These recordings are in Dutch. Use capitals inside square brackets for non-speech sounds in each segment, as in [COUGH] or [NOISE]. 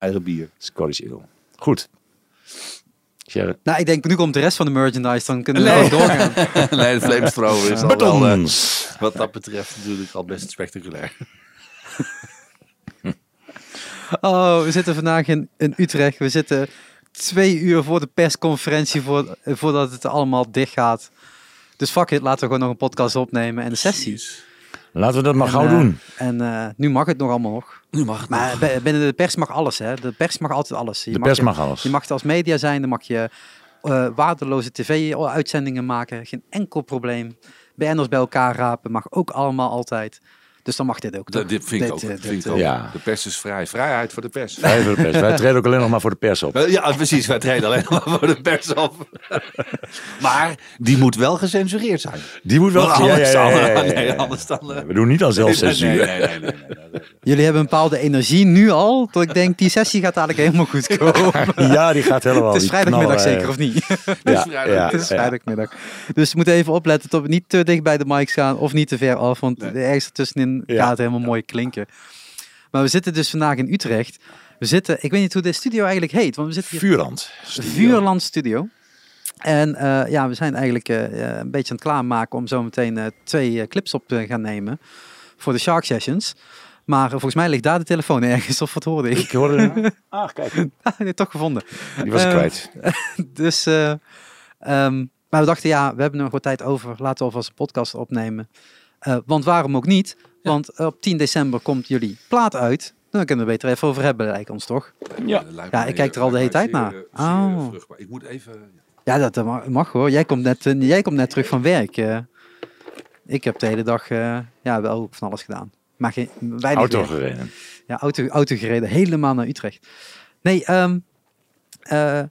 Eigen bier. Scottish Ale. Goed. Sharon. Nou, ik denk, nu komt de rest van de merchandise, dan kunnen we Nee. ook doorgaan. [LAUGHS] nee, de Flamethrower is al wel, eh, wat dat betreft natuurlijk al best spectaculair. [LAUGHS] Oh, we zitten vandaag in, in Utrecht. We zitten twee uur voor de persconferentie voor, voordat het allemaal dicht gaat. Dus fuck it, laten we gewoon nog een podcast opnemen en de sessie. Laten we dat maar En, gauw eh, doen. En eh, nu mag het nog allemaal nog. Nu mag het Maar nog. binnen de pers mag alles, hè. De pers mag altijd alles. Je De pers je- mag alles. Je mag het als media zijn, dan mag je eh, waardeloze tv-uitzendingen maken. Geen enkel probleem. BN'ers bij elkaar rapen mag ook allemaal altijd. Dus dan mag dit ook. Dat, dit vind ik Dit, ook. eh, vind dit, ik ook. Ja. De pers is vrij. Vrijheid voor de pers. Wij, voor de pers. Wij treden ook alleen nog maar voor de pers op. Eh, Ja, precies. Wij treden alleen maar voor de pers op. maar die moet wel gecensureerd zijn. Die moet wel... Ja, ja, anders dan- eh, We doen niet aan zelfcensuur. Nee, nee, nee, nee, nee, nee, nee. Jullie hebben een bepaalde energie nu al. Dat ik denk, die sessie gaat dadelijk helemaal goed komen. [LAUGHS] Ja, die gaat helemaal... Het is vrijdagmiddag zeker, of niet? Ja, [LAUGHS] Het is vrijdagmiddag. Dus we moeten even opletten dat we niet te dicht bij de mics gaan of niet te ver af. Want ergens Ja. gaat het helemaal mooi klinken. Maar we zitten dus vandaag in Utrecht. We zitten, ik weet niet hoe de studio eigenlijk heet. Want we zitten hier Vuurland. Vuurland Studio. En eh, ja, we zijn eigenlijk eh, eh, een beetje aan het klaarmaken om zo meteen twee clips op te gaan nemen voor de Shark Sessions. Maar volgens mij ligt daar de telefoon ergens, of wat hoorde ik? Ik hoorde... [LAUGHS] Ah, kijk. Ah, nee, toch gevonden. Die was ik kwijt. [LAUGHS] Dus, eh, ehm, maar we dachten, ja, we hebben nog wat tijd over. Laten we alvast een podcast opnemen. Want waarom ook niet? Want op 10 december komt jullie plaat uit. Dan kunnen we het beter even over hebben, lijkt ons toch? Ja. Eh, Ja, ik kijk er al de hele tijd naar. eh, zeer Oh. vruchtbaar. Ik moet even... Ja, dat eh, mag, hoor. Jij komt, net, eh, jij komt net terug van werk. eh. ik heb de hele dag eh, ja, wel van alles gedaan. Maar geen, weinig Auto gereden. Ja, auto, auto gereden. Helemaal naar Utrecht. Nee, ehm, eh,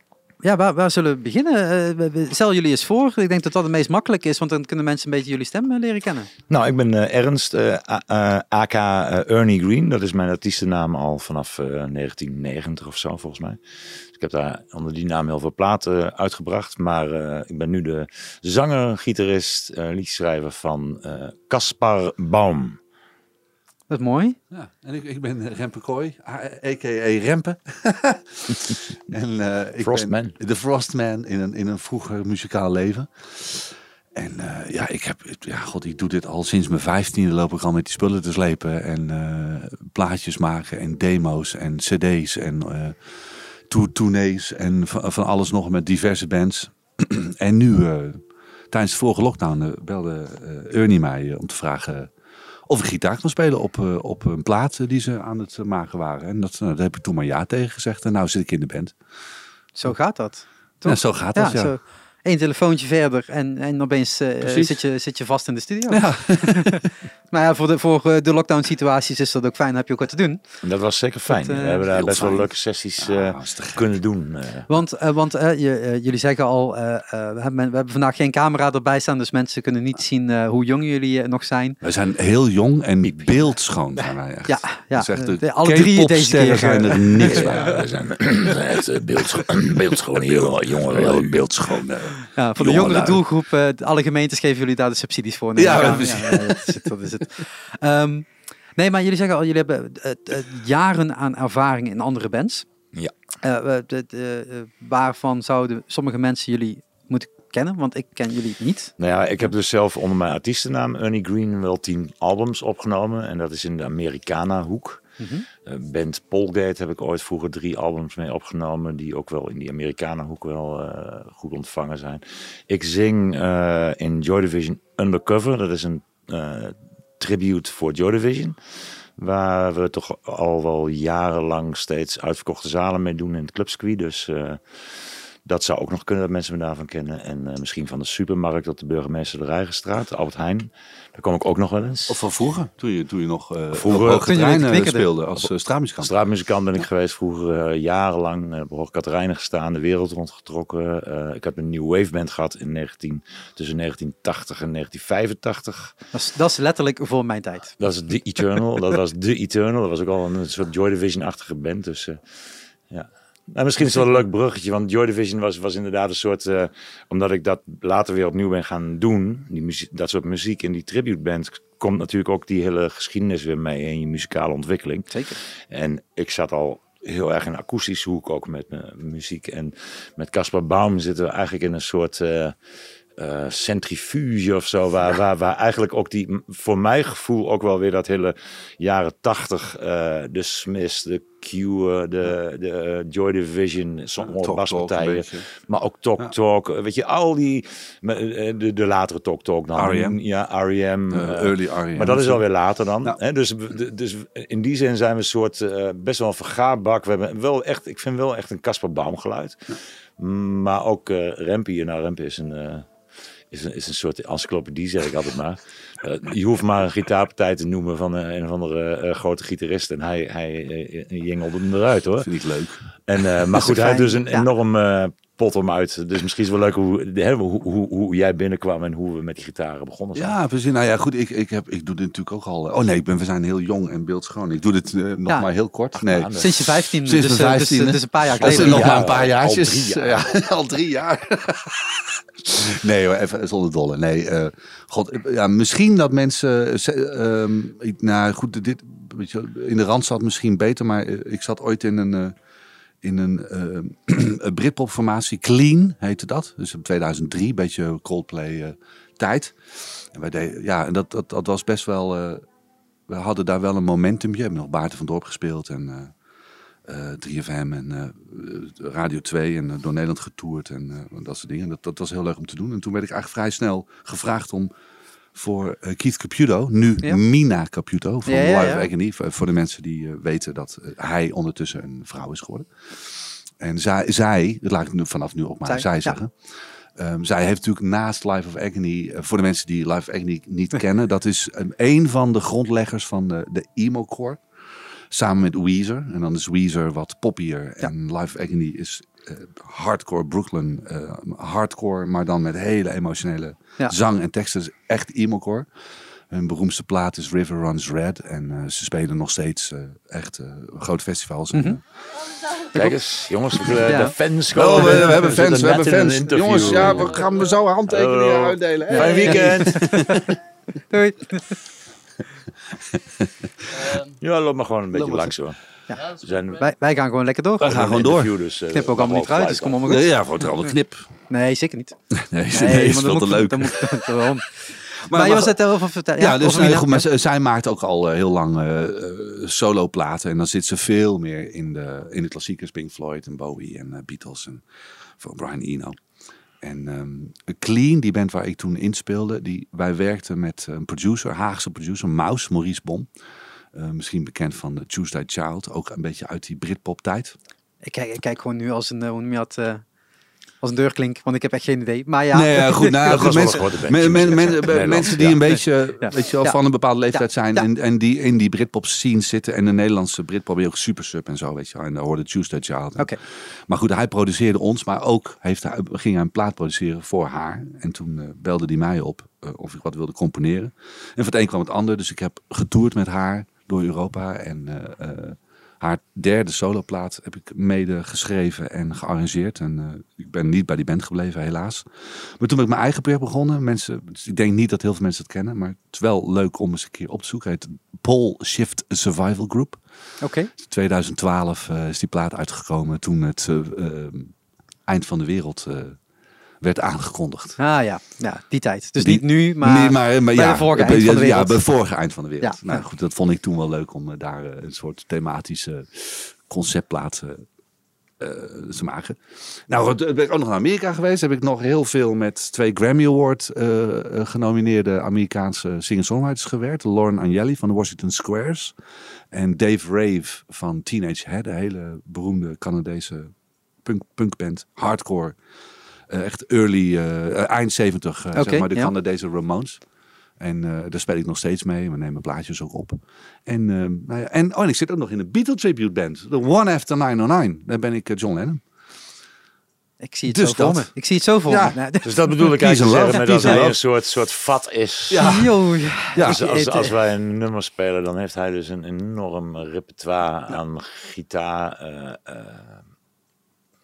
ja, waar, waar zullen we beginnen? Eh, stel jullie eens voor. Ik denk dat dat het meest makkelijk is, want dan kunnen mensen een beetje jullie stem eh, leren kennen. Nou, ik ben eh, Ernst, AK Ernie Green. Dat is mijn artiestennaam al vanaf eh, 1990 of zo, volgens mij. Dus ik heb daar onder die naam heel veel platen uitgebracht. Maar ik ben nu de zanger, gitarist, liedschrijver van Caspar Baum. Dat is mooi. Ja, en ik, ik ben Rempe Kooi, a.k.a. Rempe. [LAUGHS] en, eh, ik Frostman. Ben de Frostman in een, in een vroeger muzikaal leven. En eh, ja, ik heb, ja, god, ik doe dit al sinds mijn vijftiende loop ik al met die spullen te slepen. En eh, plaatjes maken en demo's en cd's en eh tour tournees en van, van alles nog met diverse bands. [CLEARS THROAT] en nu, eh, tijdens de vorige lockdown, eh, belde eh, Ernie mij eh, om te vragen of ik gitaar kan spelen op, eh, op een plaat eh, die ze aan het eh, maken waren. En dat, nou, daar heb ik toen maar ja tegen gezegd. En nou zit ik in de band. Zo gaat dat. Ja, zo gaat dat, ja. Zo. Eén telefoontje verder en, en opeens Precies. zit, je, zit je vast in de studio. Ja. [LAUGHS] Maar ja, voor de, voor eh, de lockdown situaties is dat ook fijn. Dan heb je ook wat te doen. En dat was zeker fijn. Dat, eh, We hebben daar best wel leuke sessies Ja, eh, kunnen doen. eh. Want, eh, want je, jullie zeggen al, eh, eh, we, hebben, we hebben vandaag geen camera erbij staan. Dus mensen kunnen niet zien eh, hoe jong jullie nog zijn. We zijn heel jong en beeldschoon zijn wij echt. Ja, ja Dat is echt de de- alle drie deze keer. zijn er niks [LAUGHS] bij. Ja, we zijn, we echt beeldscho [CLEARS THROAT] beeldschoon hier, jongen. Heel beeldschoon. Ja, voor de jongere doelgroep, eh, alle gemeentes geven jullie daar de subsidies voor. neem Ja, dat is het. Dat is het. Ehm, nee, maar jullie zeggen al, jullie hebben eh, eh, jaren aan ervaring in andere bands. Ja. Waarvan zouden sommige mensen jullie moeten kennen? Want ik ken jullie niet. Nou ja, ik heb dus zelf onder mijn artiestennaam Ernie Green wel tien albums opgenomen. En dat is in de Americana-hoek. Eh, band Polgate heb ik ooit vroeger drie albums mee opgenomen. Die ook wel in die Americana-hoek wel eh, goed ontvangen zijn. Ik zing eh, in Joy Division Undercover. Dat is een tribute voor Joy Division. Waar we toch al wel jarenlang steeds uitverkochte zalen mee doen in het clubscreen. Dus eh, dat zou ook nog kunnen dat mensen me daarvan kennen. En eh, misschien van de supermarkt op de Burgemeester de Rijgenstraat, Albert Heijn. Daar kom ik ook nog wel eens. Of van vroeger, toen je, toen je nog eh Vroeger, op eh, speelde als uh, straatmuzikant. Straatmuzikant ben ik geweest vroeger jarenlang. Uh, Hoog Katerijnen gestaan, de wereld rondgetrokken. Eh, ik heb een nieuw wave band gehad in 19, tussen 1980 en 1985. Dat is, dat is letterlijk voor mijn tijd. Dat is The Eternal. dat was The Eternal. Dat was ook al een soort Joy Division-achtige band. Dus eh, ja. Nou, misschien is het wel een leuk bruggetje, want Joy Division was, was inderdaad een soort, eh, omdat ik dat later weer opnieuw ben gaan doen, die muziek, dat soort muziek in die tribute band, komt natuurlijk ook die hele geschiedenis weer mee in je muzikale ontwikkeling. Zeker. En ik zat al heel erg een akoestische hoek ook met muziek. En met Caspar Baum zitten we eigenlijk in een soort uh, uh, centrifuge of zo. Waar, waar, waar eigenlijk ook die, voor mijn gevoel ook wel weer dat hele jaren tachtig, de Smiths, de Cure, de, de Joy Division, sommige baspartijen. Maar ook Talk ja. Talk, weet je, al die, de, de latere Talk Talk dan. R.E.M. Ja, R.E.M. early R.E.M. Maar dat is alweer later dan. Hè? Dus, dus in die zin zijn we een soort, best wel een vergaarbak. We hebben wel echt, ik vind wel echt een Casper Baum geluid. Maar ook uh, Rempie, nou Rempie is een... Is een, is een soort encyclopedie, zeg ik altijd maar. Uh, [LAUGHS] je hoeft maar een gitaarpartij te noemen van uh, een of andere uh, grote gitarist. En hij, hij jingelde hem eruit hoor. Vind ik leuk. En, maar goed, hij heeft dus een ja. enorm pot om uit. Dus misschien is het wel leuk hoe, hè, hoe, hoe, hoe, jij binnenkwam en hoe we met die gitaren begonnen zijn. Ja, precies. Nou ja, goed, ik, ik, heb, ik doe dit natuurlijk ook al. Oh nee, ik ben, we zijn heel jong en beeldschoon. Ik doe dit nog ja. maar heel kort. Nee. Sinds je 15 Sinds dus, 15 dus, dus, een paar jaar geleden. nog maar een paar jaartjes. Al drie jaar. [LAUGHS] Ja, al drie jaar. nee hoor, even zonder dolle. Nee, uh, god, ja, misschien dat mensen, uh, nou goed, dit, in de rand zat misschien beter, maar ik zat ooit in een, uh, in een, [CLEARS THROAT] een Britpop formatie, Clean heette dat, dus in 2003, een beetje Coldplay tijd. En wij deden, ja, en dat, dat, dat was best wel, we hadden daar wel een momentum. Je hebt nog Baarten van Dorp gespeeld en uh, 3FM en uh, Radio 2 en uh, door Nederland getoerd en uh, dat soort dingen. Dat, dat was heel leuk om te doen. En toen werd ik eigenlijk vrij snel gevraagd om voor Keith Caputo, nu ja. Mina Caputo van Ja, Live. Agony, voor, de mensen die weten dat hij ondertussen een vrouw is geworden. En zij, zij dat laat ik nu vanaf nu ook maar zij, zeggen. Um, zij heeft natuurlijk naast Life of Agony, uh, voor de mensen die Life of Agony niet [LAUGHS] kennen, dat is um, een van de grondleggers van de, de emo-core. Samen met Weezer. En dan is Weezer wat poppier. En Life of Agony is hardcore Brooklyn. Uh, hardcore, maar dan met hele emotionele Ja. zang en teksten. Dus echt emo-core. Hun beroemdste plaat is River Runs Red. En uh, ze spelen nog steeds uh, echt uh, grote festivals. Mhm. Kijk eens, jongens, de, Ja. de fans Oh, komen. we, we hebben fans, we hebben fans. Jongens, ja, we gaan zo handtekeningen uitdelen. hè? Fijn weekend. [LAUGHS] Doei. ja, loop maar gewoon een beetje langs hoor. Ja. We zijn Wij, wij gaan gewoon lekker door. We gaan gewoon door. Dus, uh, Knip ook allemaal niet eruit, dus kom allemaal goed. Nee, ja, voor het al een knip. [LAUGHS] Nee, zeker niet. Nee, [LAUGHS] nee, Nee, is veel dan te moet- leuk. dan moet- dan- waarom? Maar, je was het erover vertellen. Ja, dus over nee, goed, maar zij maakt ook al eh, heel lang eh, eh, solo-platen. En dan zit ze veel meer in de, in de klassiekers. Pink Floyd en Bowie en eh, Beatles en voor Brian Eno. En ehm, Clean, die band waar ik toen inspeelde, die, wij werkten met een producer, Haagse producer, Maus, Maurice Bom. Eh, misschien bekend van de Tuesday Child, ook een beetje uit die Britpop tijd. Ik kijk, ik kijk gewoon nu als een, eh, hoe noem je dat, eh, als een deurklink, want ik heb echt geen idee. Maar ja, Nee, ja, goed. Nou, [LAUGHS] goed mensen, men- mensen die ja. een beetje Ja. weet je wel, van een bepaalde leeftijd zijn en, en die in die Britpop scene zitten. En de Nederlandse Britpop ook super sub en zo, weet je wel. En daar hoorde Tuesday Child. Oké. Maar goed, hij produceerde ons, maar ook heeft hij, ging hij een plaat produceren voor haar. En toen eh, belde hij mij op eh, of ik wat wilde componeren. En van het een kwam het ander, dus ik heb getoerd met haar door Europa. En eh, eh, haar derde soloplaat heb ik mede geschreven en gearrangeerd. En eh, ik ben niet bij die band gebleven, helaas. Maar toen ben ik mijn eigen project begonnen. Mensen, dus ik denk niet dat heel veel mensen het kennen, maar het is wel leuk om eens een keer op te zoeken. Het heet Pole Shift Survival Group. Oké. 2012 eh, is die plaat uitgekomen toen het eind van de wereld werd aangekondigd. Ah ja, ja, die tijd. Dus Die- niet nu, maar, nee, maar, maar bij ja, de vorige bij- eind van de Ja, wereld. bij het vorige eind van de wereld. Ja, nou ja. goed, dat vond ik toen wel leuk om eh, daar eh, een soort thematische conceptplaat eh, eh, te maken. Nou, ben ik ook nog naar Amerika geweest. Heb ik nog heel veel met twee Grammy Award genomineerde Amerikaanse singer-songwriters gewerkt. Lauren Agnelli van de Washington Squares. En Dave Rave van Teenage Head, een hele beroemde Canadese punk, punkband. Hardcore. Eh, echt early, eh, eind 70, eh, Oké, zeg maar, de ja. Canadese Ramones. En eh, daar speel ik nog steeds mee. We nemen plaatjes ook op. En, eh, nou ja, en, oh, en ik zit ook nog in een Beatle tribute band. The One After 909. Daar ben ik eh, John Lennon. ik zie het Dus zo voor. Ik zie het zo voor Ja. me. Nee, Dus dat bedoel ik eigenlijk zeggen dat hij een soort, soort vat is. Ja. [LAUGHS] Yo, ja. Ja. Dus als, als eh, wij een nummer spelen, dan heeft hij dus een enorm repertoire aan gitaar, eh, eh,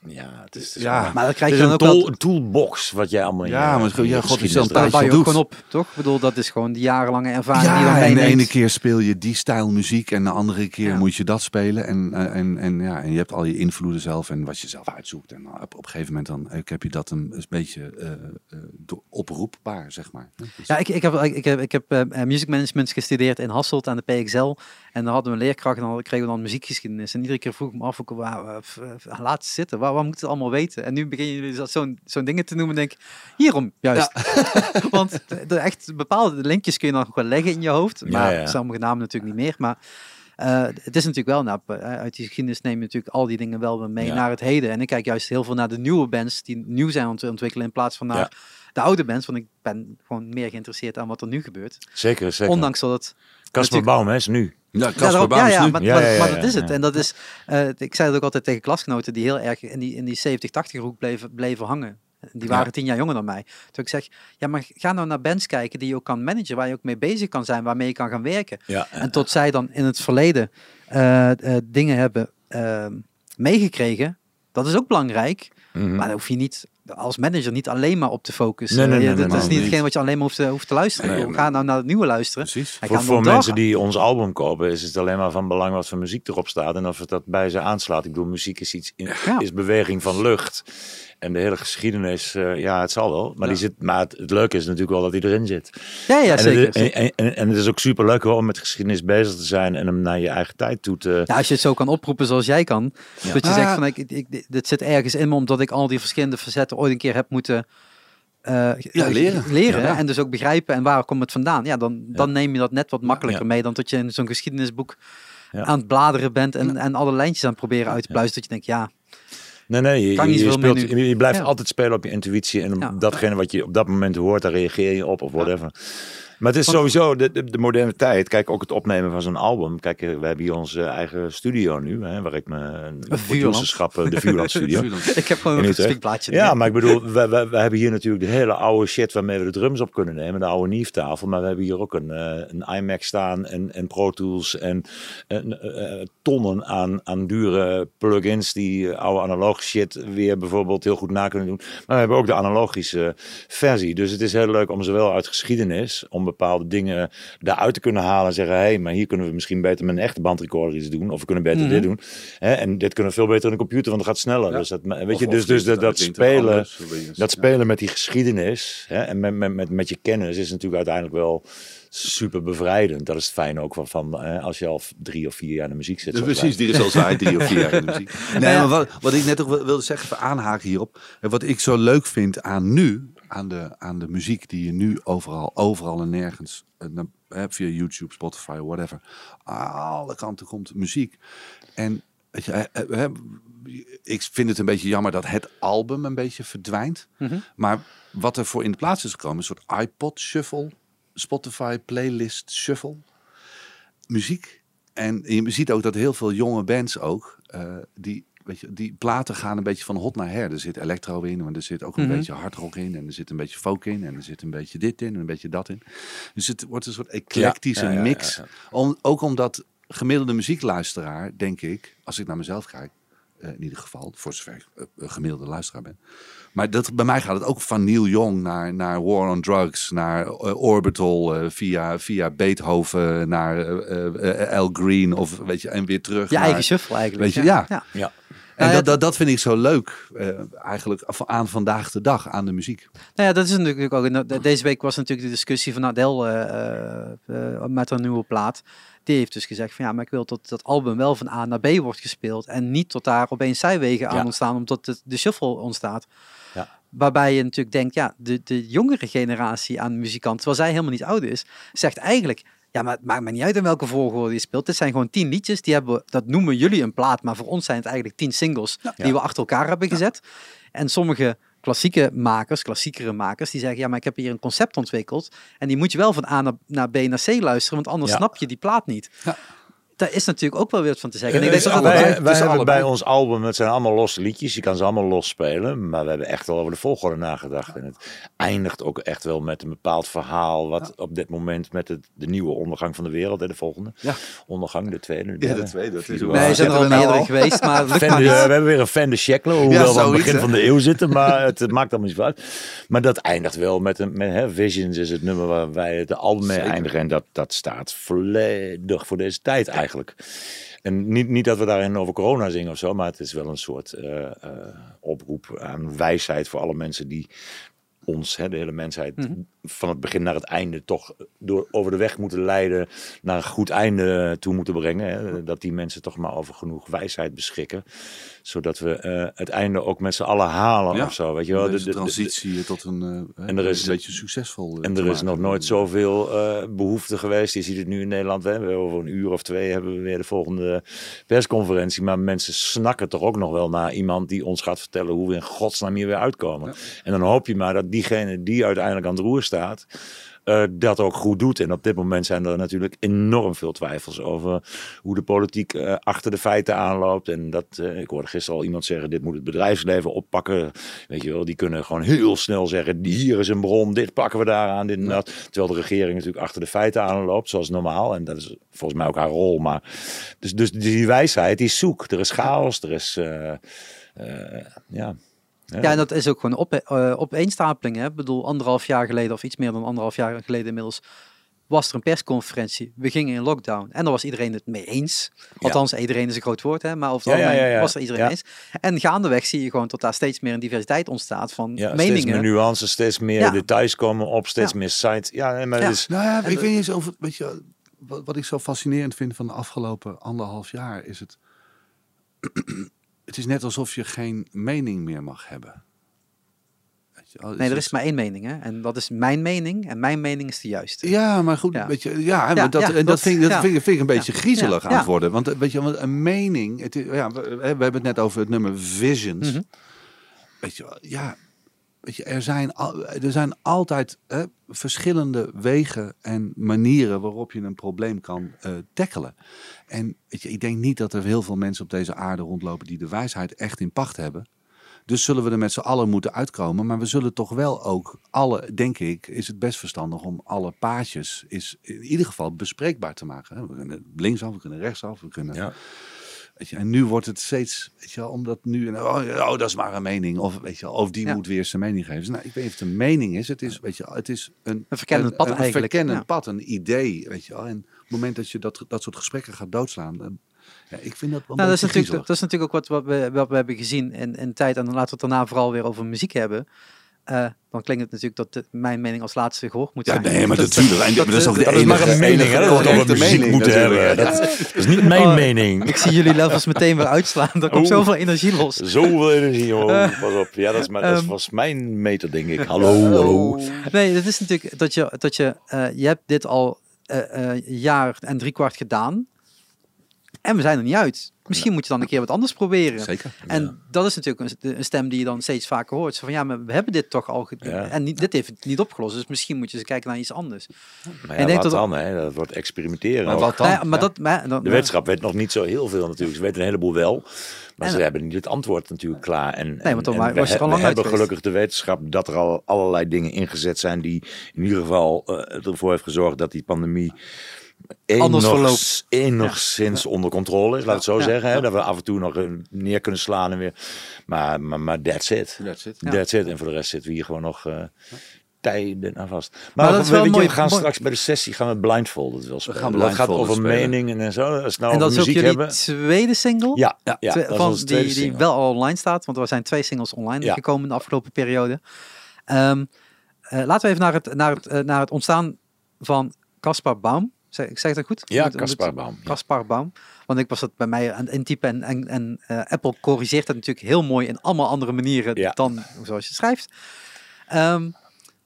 Ja, het is, het is Ja. Maar dat krijg het je dan een, ook tool, een toolbox wat jij allemaal in Ja, je- maar je ja, god, is geschiedenis dan Daar je ook doet. gewoon op, toch? Ik bedoel, dat is gewoon die jarenlange ervaring die je dan Ja, en de ene keer speel je die stijl muziek en de andere keer Ja. moet je dat spelen. En, eh, en, en, ja, en je hebt al je invloeden zelf en wat je zelf uitzoekt. En op, op een gegeven moment dan eh, heb je dat een, een beetje eh, eh, oproepbaar, zeg maar. Dus- Ja, ik, ik heb, ik heb, ik heb eh, eh, music management gestudeerd in Hasselt aan de PXL. En dan hadden we een leerkracht en dan kregen we dan muziekgeschiedenis. En iedere keer vroeg ik me af, waar, f- laat zitten, waar, waar moet het allemaal weten? En nu beginnen jullie dat zo'n zo'n dingen te noemen, denk ik, hierom juist. [LAUGHS] Want de, echt bepaalde linkjes kun je dan nog wel leggen in je hoofd. Maar ja. sommige namen natuurlijk niet meer. Maar eh, het is natuurlijk wel, nou, eh, uit die geschiedenis neem je natuurlijk al die dingen wel mee Ja. naar het heden. En ik kijk juist heel veel naar de nieuwe bands die nieuw zijn aan het ontwikkelen in plaats van naar Ja. de oude bands. Want ik ben gewoon meer geïnteresseerd aan wat er nu gebeurt. Zeker, zeker. Ondanks dat het... Baum, hè, is nu. Ja, Ja, ja, maar, Ja, maar dat is het. En dat is, eh, ik zei het ook altijd tegen klasgenoten die heel erg in die, in die 70, 80 hoek bleven, bleven hangen. Die waren tien jaar jonger dan mij. Toen ik zeg, ja, maar ga nou naar bands kijken die je ook kan managen, waar je ook mee bezig kan zijn, waarmee je kan gaan werken. En tot zij dan in het verleden eh, eh, dingen hebben eh, meegekregen, dat is ook belangrijk. Mhm. Maar daar hoef je niet als manager niet alleen maar op te focussen. Nee, Eh, dat is niet hetgeen wat je alleen maar hoeft te, hoeft te luisteren. Ga nou naar het nieuwe luisteren. Precies. Voor, mensen die ons album kopen, is het alleen maar van belang wat voor muziek erop staat. En of het dat bij ze aanslaat. Ik bedoel, muziek is iets in, Ja. is beweging van lucht. En de hele geschiedenis, eh, ja, het zal wel. Maar, die zit, maar het, het leuke is natuurlijk wel dat hij erin zit. Ja, ja, en, zeker. het, en, en, en het is ook super leuk om met geschiedenis bezig te zijn en hem naar je eigen tijd toe te. Ja, als je het zo kan oproepen zoals jij kan. Dat je Ah. zegt van ik, ik, dit zit ergens in me omdat ik al die verschillende facetten ooit een keer heb moeten eh, Ja, leren. leren Ja. En dus ook begrijpen en waar komt het vandaan. Ja, dan, dan neem je dat net wat makkelijker Ja. mee dan dat je in zo'n geschiedenisboek Ja. aan het bladeren bent en, en alle lijntjes aan het proberen uit te pluizen. Dat je denkt, ja, Nee, nee, je, Kan niet je, speelt, je, je blijft Ja. altijd spelen op je intuïtie en Ja. datgene wat je op dat moment hoort, daar reageer je op of whatever. Maar het is sowieso de, de, de moderne tijd. Kijk, ook het opnemen van zo'n album. Kijk, eh, we hebben hier onze eigen studio nu, hè, waar ik mijn producerschap, de Vuurland [LAUGHS] Studio. ik heb gewoon een stukplaatje. Ja, maar ik bedoel, we, we, we hebben hier natuurlijk de hele oude shit waarmee we de drums op kunnen nemen. De oude Nief-tafel. Maar we hebben hier ook een, eh, een iMac staan en, en Pro Tools en, en, eh, tonnen aan, aan dure plugins die oude analoog shit weer bijvoorbeeld heel goed na kunnen doen. Maar we hebben ook de analogische versie. Dus het is heel leuk om zowel uit geschiedenis, om bepaalde dingen daaruit te kunnen halen en zeggen, hé, hey, maar hier kunnen we misschien beter met een echte bandrecorder iets doen. Of we kunnen beter Mhm. dit doen. Hè? En dit kunnen we veel beter in de computer, want het gaat sneller. Ja. Dus dat, weet Of- je, dus, dus dat, dat toch spelen, anders, dat Ja. spelen met die geschiedenis hè, en met, met, met, met je kennis is natuurlijk uiteindelijk wel super bevrijdend. Dat is het fijne ook van, van hè, als je al drie of vier jaar in de muziek zit. Dus precies, die is al zwaar drie of vier jaar in de [LAUGHS] muziek. Nee, ja. maar wat, wat ik net ook wil- wilde zeggen, even aanhaken hierop. En wat ik zo leuk vind aan nu, aan de, aan de muziek die je nu overal, overal en nergens, eh, via YouTube, Spotify, whatever, alle kanten komt muziek. En weet je, eh, eh, ik vind het een beetje jammer dat het album een beetje verdwijnt. Mhm. Maar wat er voor in de plaats is gekomen, een soort iPod shuffle, Spotify playlist shuffle muziek. En je ziet ook dat heel veel jonge bands ook, die, weet je, die platen gaan een beetje van hot naar her. Er zit electro in, maar er zit ook een Mhm. beetje hardrock in. En er zit een beetje folk in. En er zit een beetje dit in en een beetje dat in. Dus het wordt een soort eclectische Ja, ja, ja, mix. ja, ja. Om, ook omdat gemiddelde muziekluisteraar, denk ik, als ik naar mezelf kijk, eh, in ieder geval, voor zover ik een gemiddelde luisteraar ben. Maar dat, bij mij gaat het ook van Neil Young naar, naar War on Drugs, naar eh, Orbital, via, via Beethoven, naar eh, eh, Al Green, of weet je, en weer terug. Je naar, eigen shuffle eigenlijk. Weet je, ja. ja. Ja. En Nou ja, dat, dat, dat vind ik zo leuk, eh, eigenlijk aan vandaag de dag, aan de muziek. Nou ja, dat is natuurlijk ook. de- Deze week was natuurlijk de discussie van Adele eh, eh, met haar nieuwe plaat. Die heeft dus gezegd van ja, maar ik wil dat dat album wel van A naar B wordt gespeeld. En niet tot daar opeens zijwegen aan Ja. ontstaan, omdat de, de shuffle ontstaat. Ja. Waarbij je natuurlijk denkt, ja, de, de jongere generatie aan muzikanten, terwijl zij helemaal niet oud is, zegt eigenlijk, ja, maar het maakt me niet uit in welke volgorde je speelt. Dit zijn gewoon tien liedjes, die hebben, dat noemen jullie een plaat, maar voor ons zijn het eigenlijk tien singles die we achter elkaar hebben gezet. En sommige klassieke makers, klassiekere makers, die zeggen, ja, maar ik heb hier een concept ontwikkeld en die moet je wel van A naar, naar B naar C luisteren, want anders Ja. snap je die plaat niet. Ja. Daar is natuurlijk ook wel weer wat van te zeggen. En ik denk dat wij, wij hebben allebei. bij ons album, het zijn allemaal losse liedjes. Je kan ze allemaal los spelen. Maar we hebben echt wel over de volgorde nagedacht. En het eindigt ook echt wel met een bepaald verhaal. Wat op dit moment met het, de nieuwe ondergang van de wereld. En de volgende Ja. ondergang, de tweede. de Ja, de tweede, Nee, er zijn er al nou meerdere al? geweest, maar [LAUGHS] de- niet. we hebben weer een fan de Sheckler, hoewel we aan het begin van de eeuw zitten, maar [LAUGHS] het, het maakt allemaal niet uit. Maar dat eindigt wel met, een, met hè, Visions is het nummer waar wij het album mee Zeker. eindigen. En dat, dat staat volledig voor deze tijd eigenlijk. En niet, niet dat we daarin over corona zingen of zo, maar het is wel een soort eh, eh, oproep aan wijsheid voor alle mensen die ons, hè, de hele mensheid, Mhm. van het begin naar het einde toch door, over de weg moeten leiden, naar een goed einde toe moeten brengen. Hè. Dat die mensen toch maar over genoeg wijsheid beschikken, zodat we eh, het einde ook met z'n allen halen Ja, of zo. Weet je wel? De- transitie tot een, eh, En er is- een beetje succesvol. eh, en er is nog nooit zoveel eh behoefte geweest. Je ziet het nu in Nederland. Hè. We hebben Over een uur of twee hebben we weer de volgende persconferentie. Maar mensen snakken toch ook nog wel naar iemand die ons gaat vertellen hoe we in godsnaam hier weer uitkomen. En dan hoop je maar dat diegene die uiteindelijk aan het roer staat. Eh, dat ook goed doet. En op dit moment zijn er natuurlijk enorm veel twijfels over hoe de politiek eh, achter de feiten aanloopt. En dat, eh, ik hoorde gisteren al iemand zeggen, dit moet het bedrijfsleven oppakken. Weet je wel, die kunnen gewoon heel snel zeggen, hier is een bron, dit pakken we daaraan, dit en dat. Terwijl de regering natuurlijk achter de feiten aanloopt, zoals normaal. En dat is volgens mij ook haar rol. Maar, dus, dus die wijsheid, die zoek. Er is chaos, er is... eh, ja. Ja, en dat is ook gewoon op, eh, opeenstapeling. Hè? Ik bedoel, anderhalf jaar geleden, of iets meer dan anderhalf jaar geleden inmiddels, was er een persconferentie. We gingen in lockdown. En daar was iedereen het mee eens. Althans, iedereen is een groot woord, hè? maar over het Ja, ja, algemeen ja, ja. was er iedereen Ja. eens. En gaandeweg zie je gewoon dat daar steeds meer een diversiteit ontstaat van Ja, steeds meningen. meer nuances, steeds meer Ja. details komen op, steeds Ja. meer sites. Ja, maar is... Nou ja, ik weet niet eens of het, weet je, wat, wat ik zo fascinerend vind van de afgelopen anderhalf jaar is het. Het is net alsof je geen mening meer mag hebben. Nee, er is- is maar één mening. Hè? En dat is mijn mening. En mijn mening is de jueste. Ja, maar goed, Ja. Weet je, ja, maar Ja, dat, ja, en dat, dat- vind, ik, dat vind, ik, vind ik een beetje griezelig aan het worden. Want weet je, want een mening, het is, ja, we, we hebben het net over het nummer Visions. Mhm. Weet je, wel, ja, er zijn, er zijn altijd hè, verschillende wegen en manieren waarop je een probleem kan eh tackelen. En weet je, ik denk niet dat er heel veel mensen op deze aarde rondlopen die de wijsheid echt in pacht hebben. Dus zullen we er met z'n allen moeten uitkomen. Maar we zullen toch wel ook alle, denk ik, is het best verstandig om alle paadjes is in ieder geval bespreekbaar te maken. We kunnen linksaf, we kunnen rechtsaf, we kunnen. Ja. Weet je, en nu wordt het steeds, weet je wel, omdat nu, oh, oh dat is maar een mening. Of weet je wel, of die Ja. moet weer zijn mening geven. Dus, nou, ik weet niet of het een mening is. Het is, weet je het is een, Een verkennend pad een, eigenlijk, verkennend ja. pad, een idee, weet je wel. En op het moment dat je dat, dat soort gesprekken gaat doodslaan, dan, ja, ik vind dat wel een Nou, dat, is natuurlijk, dat is natuurlijk ook wat, wat, we, wat we hebben gezien in, in tijd. En dan laten we het daarna vooral weer over muziek hebben. Eh, dan klinkt het natuurlijk dat de- mijn mening als laatste gehoord moet Ja, zijn. nee, maar dat, natuurlijk. Dat, dat is ook de Dat is maar enige- een mening, hè? Dat we muziek mening moeten hebben. Dat, dat is niet mijn Oh, mening. Ik zie jullie levels [LAUGHS] meteen weer uitslaan. Er komt Oeh. zoveel energie los. Zoveel energie, oh, pas op. Ja, dat, is maar, dat Ehm. was mijn meter, denk ik. Hallo, hallo. Nee, het is natuurlijk dat je, dat je, eh, je hebt dit al eh, eh, een jaar en drie kwart gedaan. En we zijn er niet uit. Misschien moet je dan een keer wat anders proberen. Zeker. En dat is natuurlijk een, een stem die je dan steeds vaker hoort. Zo van ja, maar we hebben dit toch al gedaan. Ja. En niet, dit heeft het niet opgelost. Dus misschien moet je eens kijken naar iets anders. Maar En denk wat dat- dan, hè? Dat wordt experimenteren. Maar wat dan? Nou ja, maar Ja. dat, maar, dan, De wetenschap weet nog niet zo heel veel natuurlijk. Ze weten een heleboel wel. Maar En- ze hebben niet het antwoord natuurlijk klaar. En, en, want dan en we, was je er al we lang uit hebben gelukkig de wetenschap dat er al allerlei dingen ingezet zijn die in ieder geval eh, ervoor heeft gezorgd dat die pandemie Verloopt. enigszins onder controle is, laat het zo Ja. zeggen. Hè? Ja. Dat we af en toe nog eh, neer kunnen slaan en weer. Maar, maar, maar that's it. That's it. Ja. That's it. En voor de rest zitten we hier gewoon nog eh, tijden aan vast. Maar, Maar dat we, wel weet je, mooi- we gaan mooi- straks bij de sessie gaan we blindfolded wel spelen. gaan dat gaat over spelen. meningen en zo. Als we nou en dat is ook jullie hebben. tweede single. Ja, ja, ja Twee- van, die, die wel al online staat. Want er zijn twee singles online Ja. gekomen in de afgelopen periode. Ehm, eh, laten we even naar het, naar het, naar het ontstaan van Caspar Baum. Zeg, ik zeg dat goed? Ja, Caspar Baum. Ja. Caspar Baum. Want ik was dat bij mij aan het intypen en, en, en eh, Apple corrigeert dat natuurlijk heel mooi in allemaal andere manieren Ja. dan zoals je schrijft. Ehm,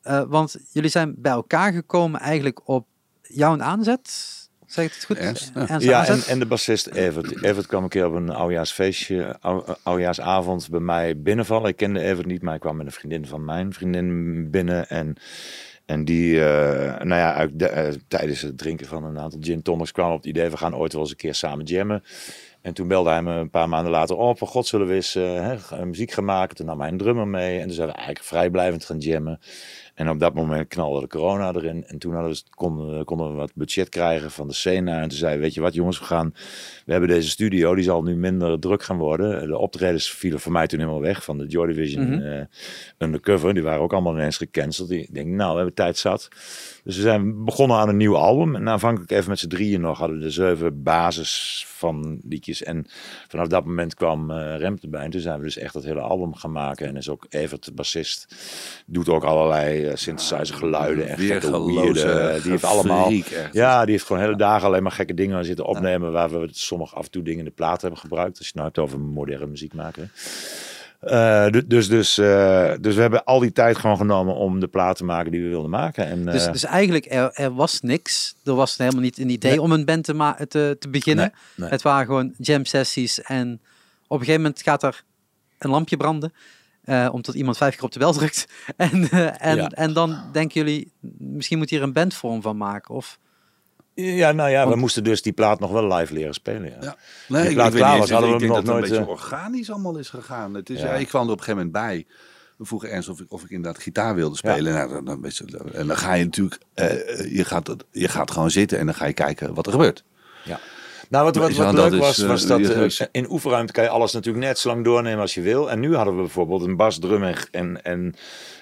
eh, want jullie zijn bij elkaar gekomen eigenlijk op jouw aanzet. Zeg ik het goed? Ernst, ja. Ernst Ja, aanzet? en, en de bassist Evert. Evert kwam een keer op een oudjaarsfeestje, ou- oudjaarsavond bij mij binnenvallen. Ik kende Evert niet, maar hij kwam met een vriendin van mijn vriendin binnen. En En die, eh, nou ja, eh, tijdens het drinken van een aantal gin tonics kwam op het idee, we gaan ooit wel eens een keer samen jammen. En toen belde hij me een paar maanden later op, van god zullen we eens eh, hè, muziek gaan maken. Toen nam hij een drummer mee en toen zijn we eigenlijk vrijblijvend gaan jammen. En op dat moment knalde de corona erin. En toen hadden we, konden, konden we wat budget krijgen van de scène. En toen zei weet je wat jongens, we gaan... We hebben deze studio, die zal nu minder druk gaan worden. De optredens vielen voor mij toen helemaal weg van de Joy Division Mhm. eh, Undercover. Die waren ook allemaal ineens gecanceld. Ik denk, nou, we hebben tijd zat. Dus we zijn begonnen aan een nieuw album. En aanvankelijk even met z'n drieën nog hadden we de zeven basis van liedjes. En vanaf dat moment kwam eh Rem erbij. En toen zijn we dus echt dat hele album gaan maken. En is ook Evert, de bassist, doet ook allerlei eh, synthesizer geluiden. En gekke weirde, Die heeft allemaal... echt. Ja, die heeft gewoon hele dagen alleen maar gekke dingen zitten opnemen. Waar we sommige af en toe dingen in de plaat hebben gebruikt. Als je het nou hebt over moderne muziek maken. Eh, du- dus, dus, eh, dus we hebben al die tijd gewoon genomen om de plaat te maken die we wilden maken. En, Dus, eh, dus eigenlijk, er, er was niks. Er was helemaal niet een idee Nee. om een band te, te, te beginnen. Nee, nee. Het waren gewoon jam sessies. En op een gegeven moment gaat er een lampje branden. omdat iemand vijf keer op de bel drukt. [LAUGHS] En, en, Ja. en dan denken jullie, misschien moet hier een bandvorm van maken. Of, Ja, nou ja, we moesten dus die plaat nog wel live leren spelen. Ja. Ja. Nee, Die plaat ik klaar was, hadden we hem dat nog het een nooit, beetje organisch allemaal is gegaan. Het is, Ja. ja. ik kwam er op een gegeven moment bij. We vroegen Ernst of ik, of ik inderdaad gitaar wilde spelen. Nou, dan, dan, en dan ga je natuurlijk, eh, je, gaat, je gaat gewoon zitten en dan ga je kijken wat er gebeurt. Nou, wat, wat, Ja, wat leuk was, eh, was dat ja, eh, in oefenruimte kan je alles natuurlijk net zo lang doornemen als je wil. En nu hadden we bijvoorbeeld een bas, drum en, en, en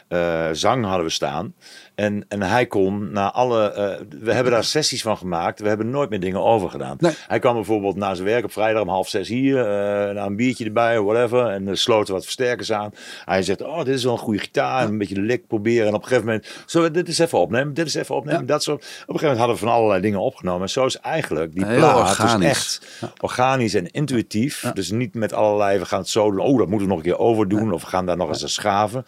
eh, zang hadden we staan. En, en hij kon na alle... eh, we hebben daar sessies van gemaakt. We hebben nooit meer dingen over gedaan. Nee. Hij kwam bijvoorbeeld na zijn werk op vrijdag om half zes hier. eh na een biertje erbij, whatever. En er sloten wat versterkers aan. Hij zegt, oh, dit is wel een goede gitaar. En een beetje lik proberen. En op een gegeven moment, zo, dit is even opnemen. Dit is even opnemen. Dat zo. Op een gegeven moment hadden we van allerlei dingen opgenomen. En zo is eigenlijk die Heel plaat dus echt organisch en intuïtief. Dus niet met allerlei, we gaan het zo doen. Oh, dat moeten we nog een keer overdoen. Of we gaan daar nog eens aan schaven.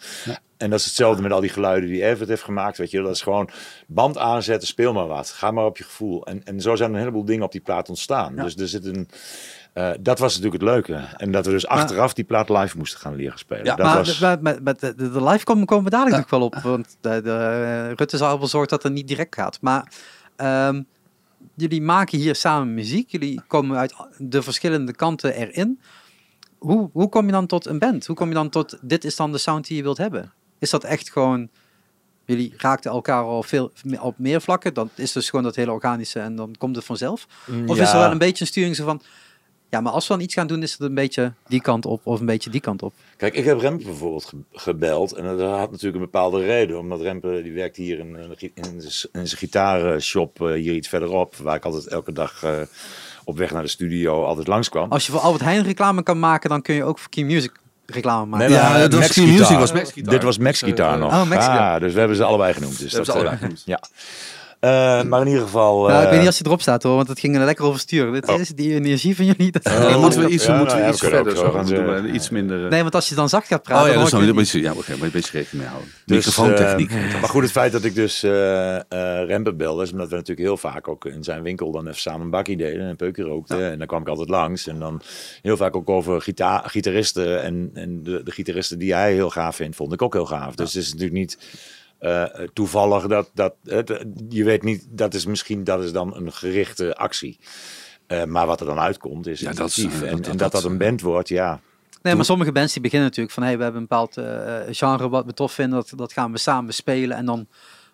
En dat is hetzelfde met al die geluiden die Evert heeft gemaakt. Weet je, dat is gewoon band aanzetten, speel maar wat. Ga maar op je gevoel. En, en zo zijn een heleboel dingen op die plaat ontstaan. Dus er zit een... eh, dat was natuurlijk het leuke. En dat we dus achteraf die plaat live moesten gaan leren spelen. Ja, dat maar was... de, met, met, met de, de live komen, komen we dadelijk nog wel op. Want de, de, eh, Rutte zal wel zorgen dat het niet direct gaat. Maar ehm, jullie maken hier samen muziek. Jullie komen uit de verschillende kanten erin. Hoe, hoe kom je dan tot een band? Hoe kom je dan tot dit is dan de sound die je wilt hebben? Is dat echt gewoon... Jullie raakten elkaar al veel op meer vlakken. Dan is dus gewoon dat hele organische en dan komt het vanzelf. Of is er wel een beetje een sturing zo van... Ja, maar als we dan iets gaan doen, is het een beetje die kant op of een beetje die kant op. Kijk, ik heb Rempe bijvoorbeeld ge- gebeld. En dat had natuurlijk een bepaalde reden. Omdat Rempe, die werkt hier in, in, in, zijn- in zijn gitaarshop eh, hier iets verderop. Waar ik altijd elke dag eh, op weg naar de studio altijd langskwam. Als je voor Albert Heijn reclame kan maken, dan kun je ook voor Key Music reclame maken. Nee, Ja, dat was Max Music, was. Dit was Max Guitar nog. oh, Max Guitar. Ah, dus we hebben ze allebei genoemd. Dus hebben ze dat, allebei eh, genoemd. Ja. Eh, maar in ieder geval... Nou, ik eh, weet niet als je erop staat hoor, want het ging er lekker over sturen. Dit Oh. is die energie van jullie. Dat... Eh, dan moeten we iets, Ja, moeten we nou ja, iets we kunnen verder zo gaan doen. Iets minder... eh, Nee, want als je dan zacht gaat praten, oh ja, dan dan niet. beetje, ja, oké, maar een beetje rekening mee houden. Dus, Microfoontechniek. eh, maar goed, het feit dat ik dus eh eh Rempe belde, is omdat we natuurlijk heel vaak ook in zijn winkel dan even samen een bakkie deden en een peukje rookten. En dan kwam ik altijd langs. En dan heel vaak ook over gita gitaristen. En, en de, de gitaristen die hij heel gaaf vindt, vond ik ook heel gaaf. Dus het is natuurlijk niet eh, toevallig dat, dat het, je weet niet, dat is misschien dat is dan een gerichte actie. Eh, maar wat er dan uitkomt is Ja, dat eh, en, dat- en dat- dat dat een band wordt, ja. Nee, maar sommige bands die beginnen natuurlijk van, hey, we hebben een bepaald eh, genre wat we tof vinden, dat, dat gaan we samen spelen. En dan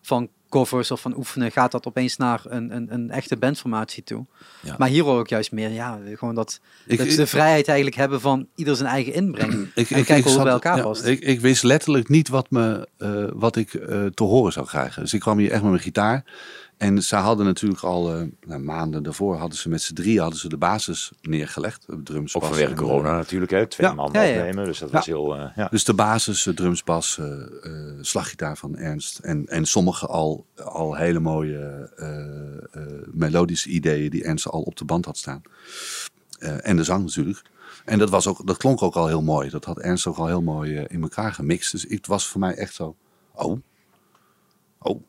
van covers of van oefenen gaat dat opeens naar een, een, een echte bandformatie toe. Ja. Maar hier hoor ik juist meer, ja, gewoon dat, Ik- dat ze de vrijheid eigenlijk hebben van ieder zijn eigen inbreng. Ik, en kijken hoe het bij elkaar ja, past. Ik, ik wist letterlijk niet wat, me, eh, wat ik eh, te horen zou krijgen. Dus ik kwam hier echt met mijn gitaar. En ze hadden natuurlijk al eh, nou, maanden daarvoor hadden ze met z'n drieën hadden ze de basis neergelegd. eh, Drums, Ook vanwege en, corona natuurlijk, hè. Twee Ja. man Ja, ja. opnemen, dus dat was heel... eh, ja. Dus de basis, eh, drums, bas, eh, eh, slaggitaar van Ernst. En, en sommige al, al hele mooie eh, eh, melodische ideeën die Ernst al op de band had staan. Eh, en de zang natuurlijk. En dat, was ook, dat klonk ook al heel mooi. Dat had Ernst ook al heel mooi eh, in elkaar gemixt. Dus het was voor mij echt zo, oh, oh.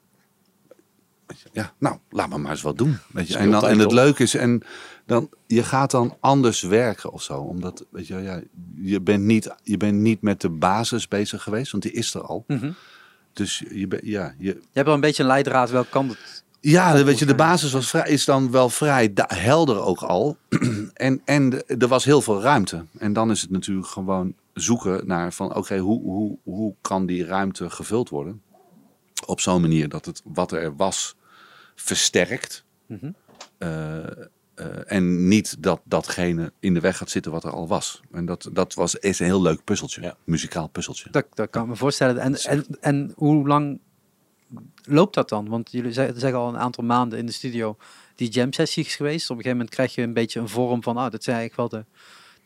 Ja, nou, laat me maar eens wat doen. Weet je. En, dan, en het leuke is, en dan, je gaat dan anders werken of zo. Omdat, weet je, ja, je, bent niet, je bent niet met de basis bezig geweest, want die is er al. Mhm. Dus je, ja, je, Je hebt wel een beetje een leidraad welke kant het... ja, weet je, de basis was vrij, is dan wel vrij helder ook al. [CLEARS THROAT] en, en er was heel veel ruimte. En dan is het natuurlijk gewoon zoeken naar van oké, hoe, hoe, hoe kan die ruimte gevuld worden? Op zo'n manier dat het wat er was versterkt. Mhm. Eh, eh, en niet dat datgene in de weg gaat zitten wat er al was. En dat, dat was, is een heel leuk puzzeltje. Ja. Muzikaal puzzeltje. Dat, dat kan ik me voorstellen. En, en, en hoe lang loopt dat dan? Want jullie zeggen, zeggen al een aantal maanden in de studio die jam sessies geweest. Op een gegeven moment krijg je een beetje een vorm van, ah, dat zijn eigenlijk wel de,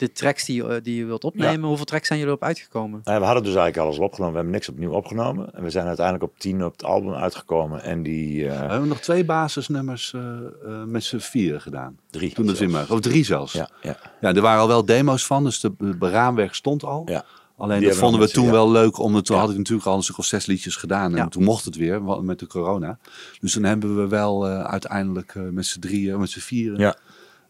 de tracks die, eh, die je wilt opnemen. Hoeveel tracks zijn jullie op uitgekomen? Nou, we hadden dus eigenlijk alles al opgenomen. We hebben niks opnieuw opgenomen. En we zijn uiteindelijk op 10 op het album uitgekomen. En die eh, We hebben nog twee basisnummers eh, eh, met z'n vieren gedaan. drie. Toen dat zelfs. in maar, of drie zelfs. Ja, ja. Ja, er waren al wel demo's van, dus de, de beraamwerk stond al. Ja. Alleen Die dat vonden we toen wel leuk, omdat toen Ja. had ik natuurlijk al een stuk of zes liedjes gedaan. En Ja. toen mocht het weer, met de corona. Dus toen hebben we wel eh, uiteindelijk eh, met z'n drieën, met z'n vieren,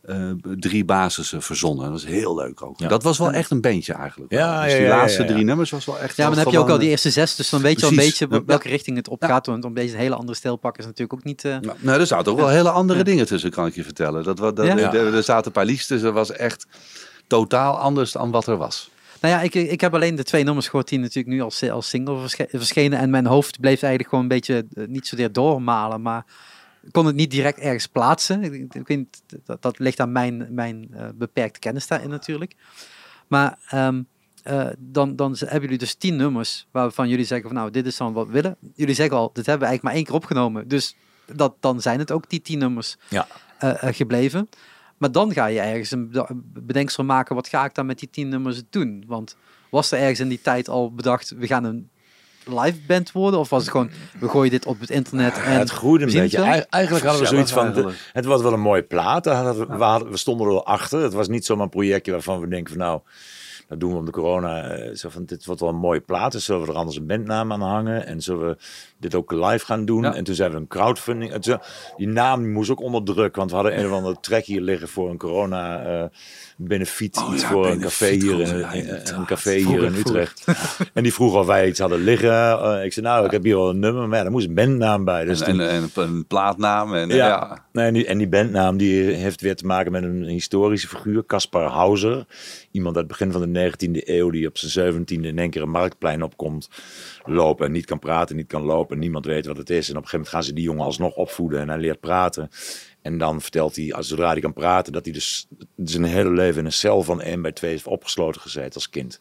Eh, drie basissen verzonnen. Dat was heel leuk ook. Ja. Dat was wel echt een bandje eigenlijk. Ja, wel. dus ja, die ja, ja, laatste ja. drie nummers was wel echt Ja, maar wel dan heb je ook al die eh, eerste zes, dus dan weet je al een beetje Ja. welke richting het op gaat. Want om deze hele andere stijl pakken is natuurlijk ook niet... eh, Nou, nou, er zaten ook wel hele andere dingen tussen, kan ik je vertellen. Dat, wa- dat, Ja? er, er zaten een paar liedjes tussen, dat was echt totaal anders dan wat er was. Nou ja, ik, ik heb alleen de twee nummers gehoord die natuurlijk nu als, als single versche- verschenen. En mijn hoofd bleef eigenlijk gewoon een beetje, niet zozeer doormalen, maar kon het niet direct ergens plaatsen. Ik, weet dat, dat ligt aan mijn, mijn eh, beperkte kennis daarin natuurlijk. Maar ehm, eh, dan, dan hebben jullie dus tien nummers waarvan jullie zeggen van nou, dit is dan wat we willen. Jullie zeggen al, dit hebben we eigenlijk maar één keer opgenomen. Dus dat, dan zijn het ook die tien nummers Ja. eh, gebleven. Maar dan ga je ergens een bedenksel maken, wat ga ik dan met die tien nummers doen? Want was er ergens in die tijd al bedacht, we gaan een live band worden? Of was het gewoon, we gooien dit op het internet en... Ja, het groeide een beetje. Eigen- Eigenlijk hadden we zoiets van, het was wel een mooie plaat. Hadden we, we, hadden- we stonden er wel achter. Het was niet zomaar een projectje waarvan we denken van nou, dat doen we om de corona. eh, Zo van, dit wordt wel een mooie plaat. Dus zullen we er anders een bandnaam aan hangen? En zullen we dit ook live gaan doen? Ja. En toen zijn we een crowdfunding. Het, die naam moest ook onder druk. Want we hadden een of andere track hier liggen voor een corona eh benefiet. Oh iets ja, voor een café hier, in, inderdaad. een café hier in Utrecht. En die vroeg of wij iets hadden liggen. Eh, ik zei nou, ik heb hier wel een nummer. Maar daar moest een bandnaam bij. Dus en, toen- en, en een plaatnaam. En, ja. ja. Nee, en, die, en die bandnaam die heeft weer te maken met een historische figuur, Caspar Hauser. Iemand uit het begin van de 19e eeuw die op zijn 17e in één keer een marktplein opkomt lopen en niet kan praten, niet kan lopen, niemand weet wat het is. En op een gegeven moment gaan ze die jongen alsnog opvoeden en hij leert praten. En dan vertelt hij, als zodra hij kan praten, dat hij dus zijn hele leven in een cel van 1 bij 2 heeft opgesloten gezeten als kind.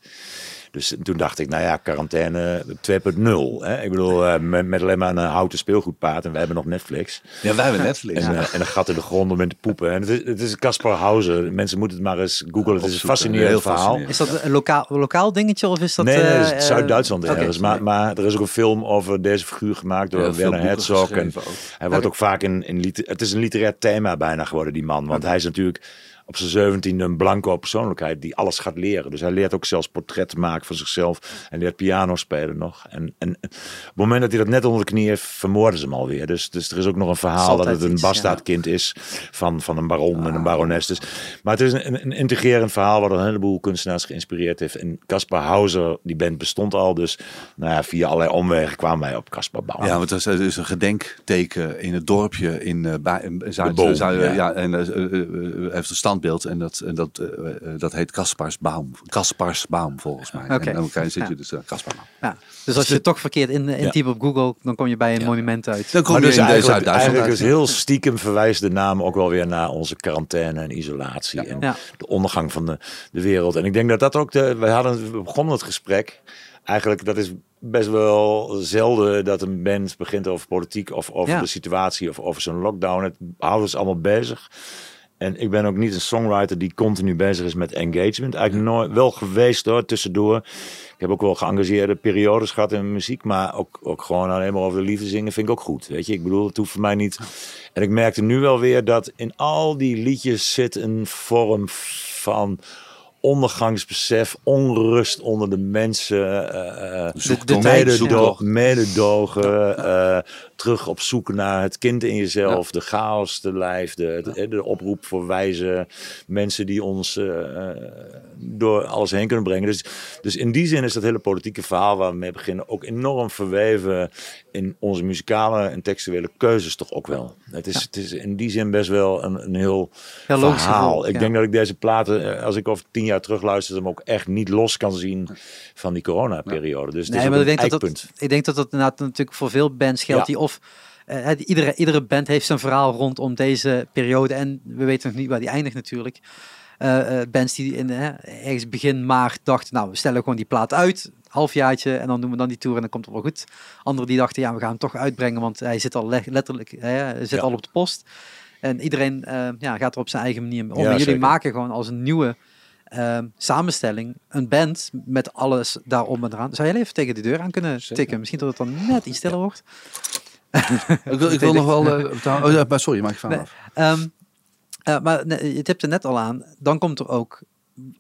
Dus toen dacht ik, nou ja, quarantaine 2.0. hè. Ik bedoel, eh, met, met alleen maar een houten speelgoedpaard en we hebben nog Netflix. ja, wij hebben Netflix. En, eh, en een gat in de grond om in te poepen. En het is, het is Caspar Hauser. Mensen moeten het maar eens googlen. Het is een fascinerend verhaal. Is dat een lokaal, lokaal dingetje of is dat... nee, nee, dat is eh, Zuid-Duitsland ergens. Maar, maar er is ook een film over deze figuur gemaakt door Werner Herzog. En hij wordt ook vaak in, in liter- Het is een literair thema bijna geworden, die man. Want hij is natuurlijk op zijn zeventiende een blanco persoonlijkheid die alles gaat leren. Dus hij leert ook zelfs portretten maken van zichzelf. En leert piano spelen nog. En, en op het moment dat hij dat net onder de knie heeft, vermoorden ze hem alweer. Dus, dus er is ook nog een verhaal dat het een iets, bastaardkind is van, van een baron en een Ah. barones. Dus, maar het is een, een integrerend verhaal waar een heleboel kunstenaars geïnspireerd heeft. En Caspar Hauser, die band bestond al. Dus nou ja, via allerlei omwegen kwamen wij op Caspar Bauer. Ja, want er is, is een gedenkteken in het dorpje in, eh bij, in Zuid, boom, Zuid- ja. ja. en eh, heeft een standbeeld en dat, en dat, eh, eh, dat heet Kasparsbaum. Kasparsbaum volgens mij. Oké. En dan kan je- zit je Ja. dus uh, Kasparsbaum. Ja. Dus als je het toch verkeerd in, in Ja. type op Google, dan kom je bij een monument uit. Dan kom Maar je dus in eigenlijk, Zuid-Duitsland eigenlijk is heel stiekem verwijst de naam ook wel weer naar onze quarantaine en isolatie. En Ja. de ondergang van de, de wereld. En ik denk dat dat ook de. We, hadden, we begonnen het gesprek. Eigenlijk, dat is best wel zelden dat een band begint over politiek of over Ja. de situatie of over zo'n lockdown. Het houdt ons allemaal bezig. En ik ben ook niet een songwriter die continu bezig is met engagement. Eigenlijk nooit wel geweest hoor, tussendoor. Ik heb ook wel geëngageerde periodes gehad in muziek. Maar ook, ook gewoon alleen maar over de liefde zingen vind ik ook goed. Weet je, ik bedoel, het hoeft voor mij niet. En ik merkte nu wel weer dat in al die liedjes zit een vorm van ondergangsbesef, onrust onder de mensen, eh, eh, Zoektocht, mededo- zoektocht. mededogen, eh, terug op zoek naar het kind in jezelf, de chaos, de lijf, de, de, de oproep voor wijze mensen die ons eh, door alles heen kunnen brengen. Dus, dus in die zin is dat hele politieke verhaal waar we mee beginnen ook enorm verweven in onze muzikale en textuele keuzes toch ook wel. Het is, het is in die zin best wel een, een heel verhaal. Ik ja. denk dat ik deze platen, als ik over tien jaar terugluister, hem ook echt niet los kan zien van die corona-periode. Dus Nee, maar ik denk dat ik denk dat dat inderdaad natuurlijk voor veel bands geldt die of het- iedere, iedere band heeft zijn verhaal rondom deze periode en we weten nog niet waar die eindigt natuurlijk. Eh, bands die in, ergens begin maart dachten, nou we stellen gewoon die plaat uit, halfjaartje en dan doen we dan die tour en dan komt het wel goed. Anderen die dachten, ja we gaan hem toch uitbrengen, want hij zit al le- letterlijk, hij zit Ja. al op de post. En iedereen ja, gaat er op zijn eigen manier mee om. Ja, en jullie zeker. maken gewoon als een nieuwe ehm, samenstelling een band met alles daarom en eraan. Zou jij even tegen de deur aan kunnen Zeker. tikken? Misschien dat het dan net iets stiller wordt. Ik wil, ik [LAUGHS] wil nog wel... betalen- oh, ja, maar sorry, maak je van Nee. af. Ehm, eh, maar je tipt er net al aan. Dan komt er ook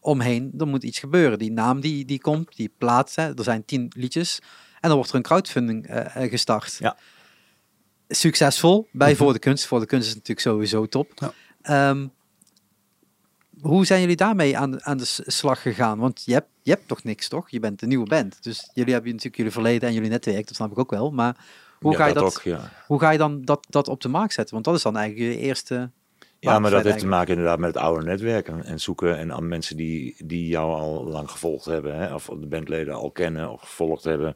omheen, er moet iets gebeuren. Die naam die, die komt, die plaat, hè, er zijn tien liedjes. En dan wordt er een crowdfunding eh, gestart. Ja. Succesvol bij Mhm. Voor de Kunst. Voor de Kunst is natuurlijk sowieso top. Ja. Ehm, hoe zijn jullie daarmee aan, aan de slag gegaan? Want je hebt, je hebt toch niks, toch? Je bent een nieuwe band. Dus jullie hebben natuurlijk jullie verleden en jullie netwerk, dat snap ik ook wel. Maar hoe, Ja, ga, je dat, ook, ja. hoe ga je dan dat, dat op de markt zetten? Want dat is dan eigenlijk je eerste... Ja, maar dat heeft te maken inderdaad met het oude netwerk en, en zoeken en aan mensen die, die jou al lang gevolgd hebben, hè, of de bandleden al kennen of gevolgd hebben,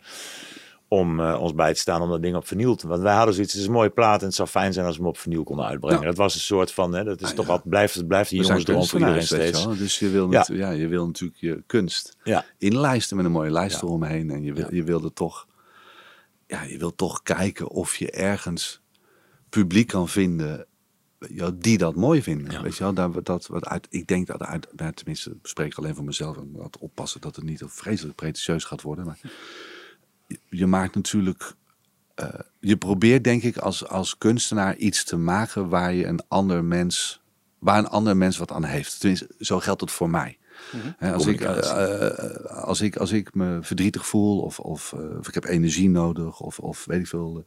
om eh, ons bij te staan om dat ding op vernieuw te. Want wij hadden zoiets, het is een mooie plaat en het zou fijn zijn als we hem op vernieuw konden uitbrengen. Ja. Dat was een soort van, hè, dat is Ah, toch ja. wat blijft, het blijft die jongensdroom voor iedereen je steeds. Dus je wil, Ja. ja, je wil natuurlijk je kunst inlijsten met een mooie lijst eromheen. En je, wil, je wilde toch, ja, je wil toch kijken of je ergens publiek kan vinden ja, die dat mooi vinden. Ja. Weet je wel, daar, dat, wat uit, ik denk dat uit, nou, tenminste, spreek ik alleen voor mezelf. En laat oppassen dat het niet vreselijk pretentieus gaat worden. Maar je, maakt natuurlijk, eh, je probeert denk ik als, als kunstenaar iets te maken waar je een ander mens, waar een ander mens wat aan heeft. Tenminste, zo geldt het voor mij. Hè, als, ik, eh, eh, als, ik, als ik me verdrietig voel of, of, of ik heb energie nodig of, of weet ik veel,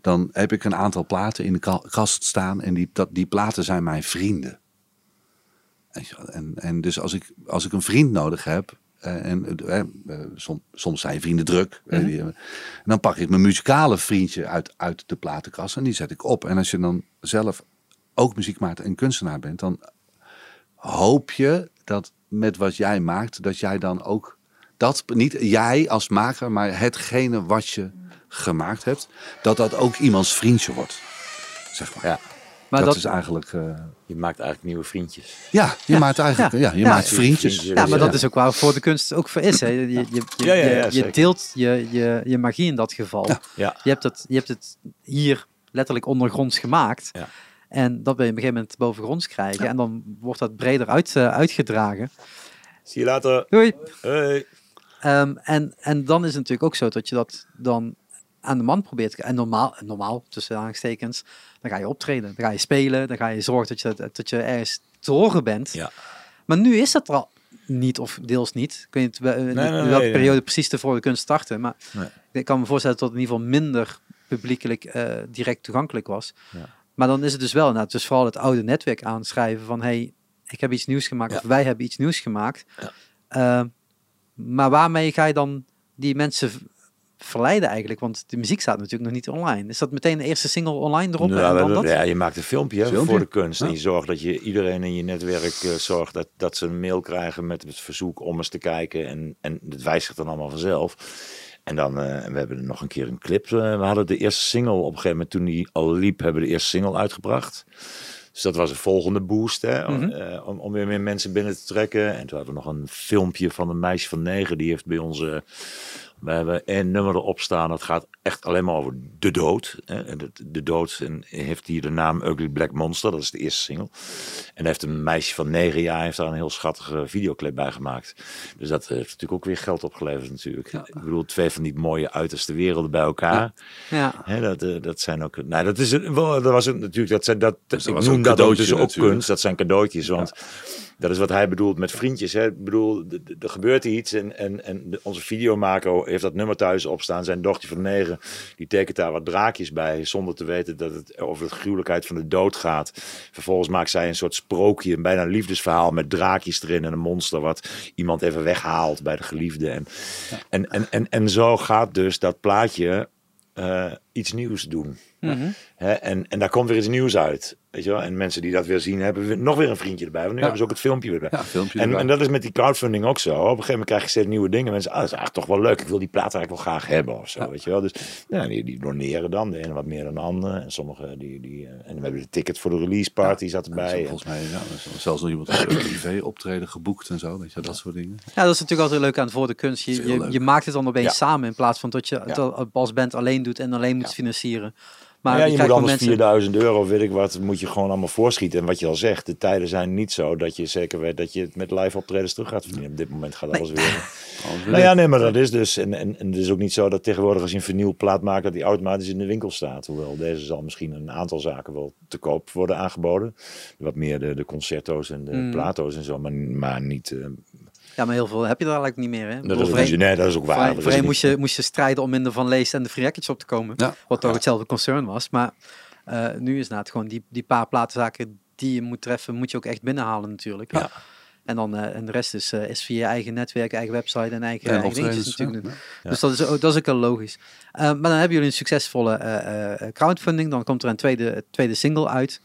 dan heb ik een aantal platen in de ka- kast staan en die, dat, die platen zijn mijn vrienden. En, en dus als ik, als ik een vriend nodig heb, en eh, eh, som, soms zijn vrienden druk, eh, die, eh, en dan pak ik mijn muzikale vriendje uit, uit de platenkast en die zet ik op. En als je dan zelf ook muziek maakt en kunstenaar bent, dan hoop je dat met wat jij maakt, dat jij dan ook dat niet jij als maker, maar hetgene wat je gemaakt hebt, dat dat ook iemands vriendje wordt. Zeg maar. Ja. Maar dat, dat, is eigenlijk. eh, Je maakt eigenlijk nieuwe vriendjes. ja, je Ja, maakt eigenlijk. Ja, ja, je ja. maakt vriendjes. Ja, maar dat is ook waar voor de kunst ook voor is. Hè. Je, je, je, Ja, ja, ja, je- je zeker. deelt je, je, je magie in dat geval. Ja. Ja. Je, hebt het, je hebt het hier letterlijk ondergronds gemaakt. Ja. En dat wil je op een gegeven moment bovengronds krijgen. En dan wordt dat breder uit, eh, uitgedragen. Zie je later. Doei! Hey. Ehm, en, en dan is het natuurlijk ook zo dat je dat dan aan de man probeert te En normaal, normaal tussen aanhalingstekens, dan ga je optreden, dan ga je spelen, dan ga je zorgen dat je, dat je ergens te horen bent. Ja. Maar nu is dat er al niet, of deels niet. Ik weet niet nee, in nee, welke nee. periode precies ervoor de kunst starten. Maar ik kan me voorstellen dat het in ieder geval minder publiekelijk eh, direct toegankelijk was. Ja. Maar dan is het dus wel, nou, dus vooral het oude netwerk aanschrijven van hey, ik heb iets nieuws gemaakt Ja. of wij hebben iets nieuws gemaakt. Ja. Eh, maar waarmee ga je dan die mensen verleiden eigenlijk? Want de muziek staat natuurlijk nog niet online. Is dat meteen de eerste single online erop? Nou, en dan dat? ja, je maakt een filmpje, voor de kunst. Ja. En je zorgt dat je iedereen in je netwerk eh, zorgt dat, dat ze een mail krijgen met het verzoek om eens te kijken. En, en het wijzigt dan allemaal vanzelf. En dan, eh, en we hebben nog een keer een clip. eh, we hadden de eerste single op een gegeven moment, toen die al liep, hebben we de eerste single uitgebracht. Dus dat was een volgende boost, hè, om, Mhm. om, om weer meer mensen binnen te trekken. En toen hadden we nog een filmpje van een meisje van negen, die heeft bij ons... we hebben een nummer erop staan, dat gaat echt alleen maar over de dood. Hè. De, de dood en heeft hier de naam Ugly Black Monster, dat is de eerste single. En daar heeft een meisje van negen jaar heeft daar een heel schattige videoclip bij gemaakt. Dus dat heeft natuurlijk ook weer geld opgeleverd natuurlijk. Ik bedoel, twee van die mooie uiterste werelden bij elkaar. Ja. Hè, dat, eh, dat zijn ook. Nou, dat is een- wel. Dat was het natuurlijk. Dat zijn dat. Dus dat ik noem dat ook dus ook kunst. Dat zijn cadeautjes. Want dat is wat hij bedoelt met vriendjes. Hè. Ik bedoel, er gebeurt iets en, en, en onze videomaker heeft dat nummer thuis opstaan. Zijn dochter van negen, die tekent daar wat draakjes bij. Zonder te weten dat het over de gruwelijkheid van de dood gaat. Vervolgens maakt zij een soort sprookje, een bijna liefdesverhaal met draakjes erin en een monster wat iemand even weghaalt bij de geliefde. En, en, en, en, en zo gaat dus dat plaatje eh, iets nieuws doen. Mhm. Hè, en, en daar komt weer iets nieuws uit. Weet je wel? En mensen die dat weer zien, hebben weer- nog weer een vriendje erbij. Want nu hebben ze ook het filmpje weer bij. Ja, filmpje en, erbij. en dat is met die crowdfunding ook zo. Op een gegeven moment krijg je steeds nieuwe dingen. Mensen, ah, dat is eigenlijk toch wel leuk. Ik wil die plaat eigenlijk wel graag hebben of zo. Weet je wel? Dus ja, die, die doneren dan. De ene wat meer dan de andere. En sommigen die... die eh, en we hebben de ticket voor de release party zat erbij. En- volgens mij er zelfs nog iemand een privé optreden geboekt en zo, weet je, dat soort dingen. Ja, dat is natuurlijk altijd leuk aan voor de kunst. Je, je, maakt het dan opeens Ja. samen in plaats van dat je het al- als band alleen doet en alleen moet financieren. Maar ja, je, moet anders mensen. 4000 euro, weet ik wat, moet je gewoon allemaal voorschieten. En wat je al zegt, de tijden zijn niet zo dat je zeker weet dat je het met live optredens terug gaat verdienen. Op dit moment gaat alles weer. Anders [LAUGHS] Nou ja, nee, maar dat is dus. En, en, en het is ook niet zo dat tegenwoordig als je een vinylplaat maakt, dat die automatisch in de winkel staat. Hoewel deze zal misschien een aantal zaken wel te koop worden aangeboden. Wat meer de, de concerto's en de Mm. plato's en zo, maar, maar niet. eh, Ja, maar heel veel heb je er eigenlijk niet meer. Hè? Dat, bedoel, is, voorheen- nee, dat is ook waar. voorheen- moest je, moest je strijden om minder van lees en de free op te komen. Ja. Wat toch hetzelfde concern was. Maar eh, nu is het gewoon die, die paar platenzaken die je moet treffen, moet je ook echt binnenhalen natuurlijk. Ja. En, dan, eh, en de rest is, eh, is via je eigen netwerk, eigen website en eigen, dingetjes natuurlijk ja. Ja. Dus dat is, ook- dat is ook wel logisch. Eh, maar dan hebben jullie een succesvolle eh, eh, crowdfunding. Dan komt er een tweede, tweede single uit.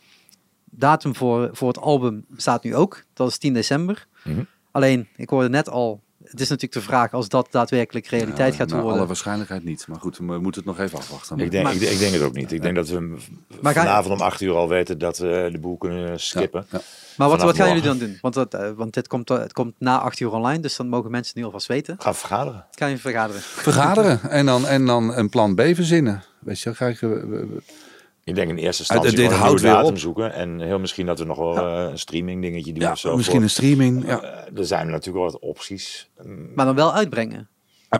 Datum voor, voor het album staat nu ook. Dat is 10 december. Mhm. Alleen, ik hoorde net al, het is natuurlijk de vraag als dat daadwerkelijk realiteit Ja, gaat naar worden. alle waarschijnlijkheid niet. Maar goed, we moeten het nog even afwachten. Ik denk, Maar- ik, denk- ik denk het ook niet. Ik denk dat we ga vanavond om acht uur al weten dat we de boel kunnen skippen. Ja, Maar wat, wat gaan jullie dan doen? Want, dat, eh, want dit komt, eh, het komt na 8 uur online, dus dan mogen mensen nu alvast weten. Gaan vergaderen. Kan je vergaderen? Vergaderen en dan, en dan een plan B verzinnen. Weet je, we- we- Ik denk in eerste instantie dit gewoon een houdt weer datum op. zoeken. En heel misschien dat we nog wel eh, een streaming dingetje doen ja, of zo. misschien voor- een streaming. Ja, Eh, er zijn natuurlijk wel wat opties. Maar dan wel uitbrengen.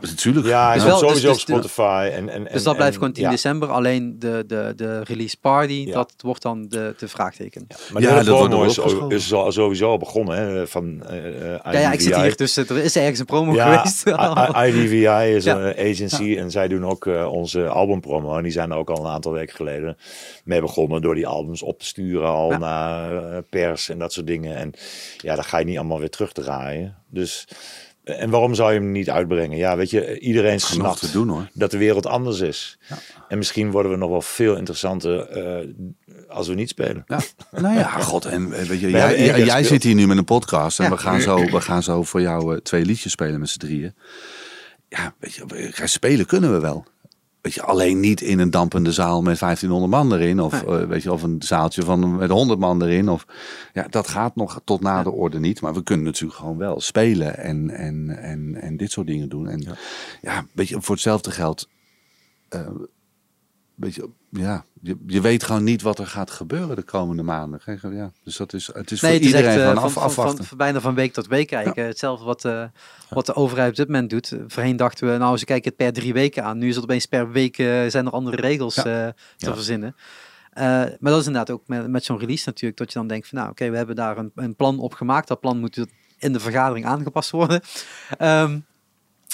Ja, natuurlijk. Ja, hij staat wel- dus- sowieso dus op Spotify. En, en, Dus dat blijft gewoon 10 ja. december. Alleen de, de, de release party, Ja. dat wordt dan de, de vraagteken. Ja, Maar Ja, de promo is, is al- sowieso al begonnen. Hè, van, eh eh, ja, ik zit hier, dus er is ergens een promo Ja, geweest. IDVI [LAUGHS] is Ja. een agency en zij doen ook eh, onze albumpromo. En die zijn er ook al een aantal weken geleden mee begonnen door die albums op te sturen al Ja. naar eh, pers en dat soort dingen. En ja, dat ga je niet allemaal weer terugdraaien. Dus, en waarom zou je hem niet uitbrengen? Ja, weet je, iedereen snapt te doen hoor. dat de wereld anders is. En misschien worden we nog wel veel interessanter eh, als we niet spelen. Ja. Nou ja, god. En eh, weet je, jij, jij, zit hier nu met een podcast en Ja. we, gaan zo, we gaan zo voor jou eh, twee liedjes spelen met z'n drieën. Ja, weet je, spelen kunnen we wel. Weet je, alleen niet in een dampende zaal met 1500 man erin. Of, eh, weet je, of een zaaltje van, met 100 man erin. Of, ja, dat gaat nog tot na de orde niet. Maar we kunnen natuurlijk gewoon wel spelen en, en, en, en dit soort dingen doen. En ja, Ja. weet je, voor hetzelfde geld. eh, weet je, ja, je, je weet gewoon niet wat er gaat gebeuren de komende maanden. Ja, dus dat is, het is Nee, voor het is echt iedereen eh, van, van, af, van, afwachten. van- bijna van week tot week kijken. Hetzelfde wat, eh, wat de overheid op dit moment doet. Voorheen dachten we, nou, ze kijken het per drie weken aan. Nu is het opeens per week, eh, zijn er andere regels Ja. eh, te verzinnen. Eh, maar dat is inderdaad ook met, met zo'n release natuurlijk, dat je dan denkt van, nou, oké, we hebben daar een, een plan op gemaakt. Dat plan moet in de vergadering aangepast worden. [LAUGHS] Ehm,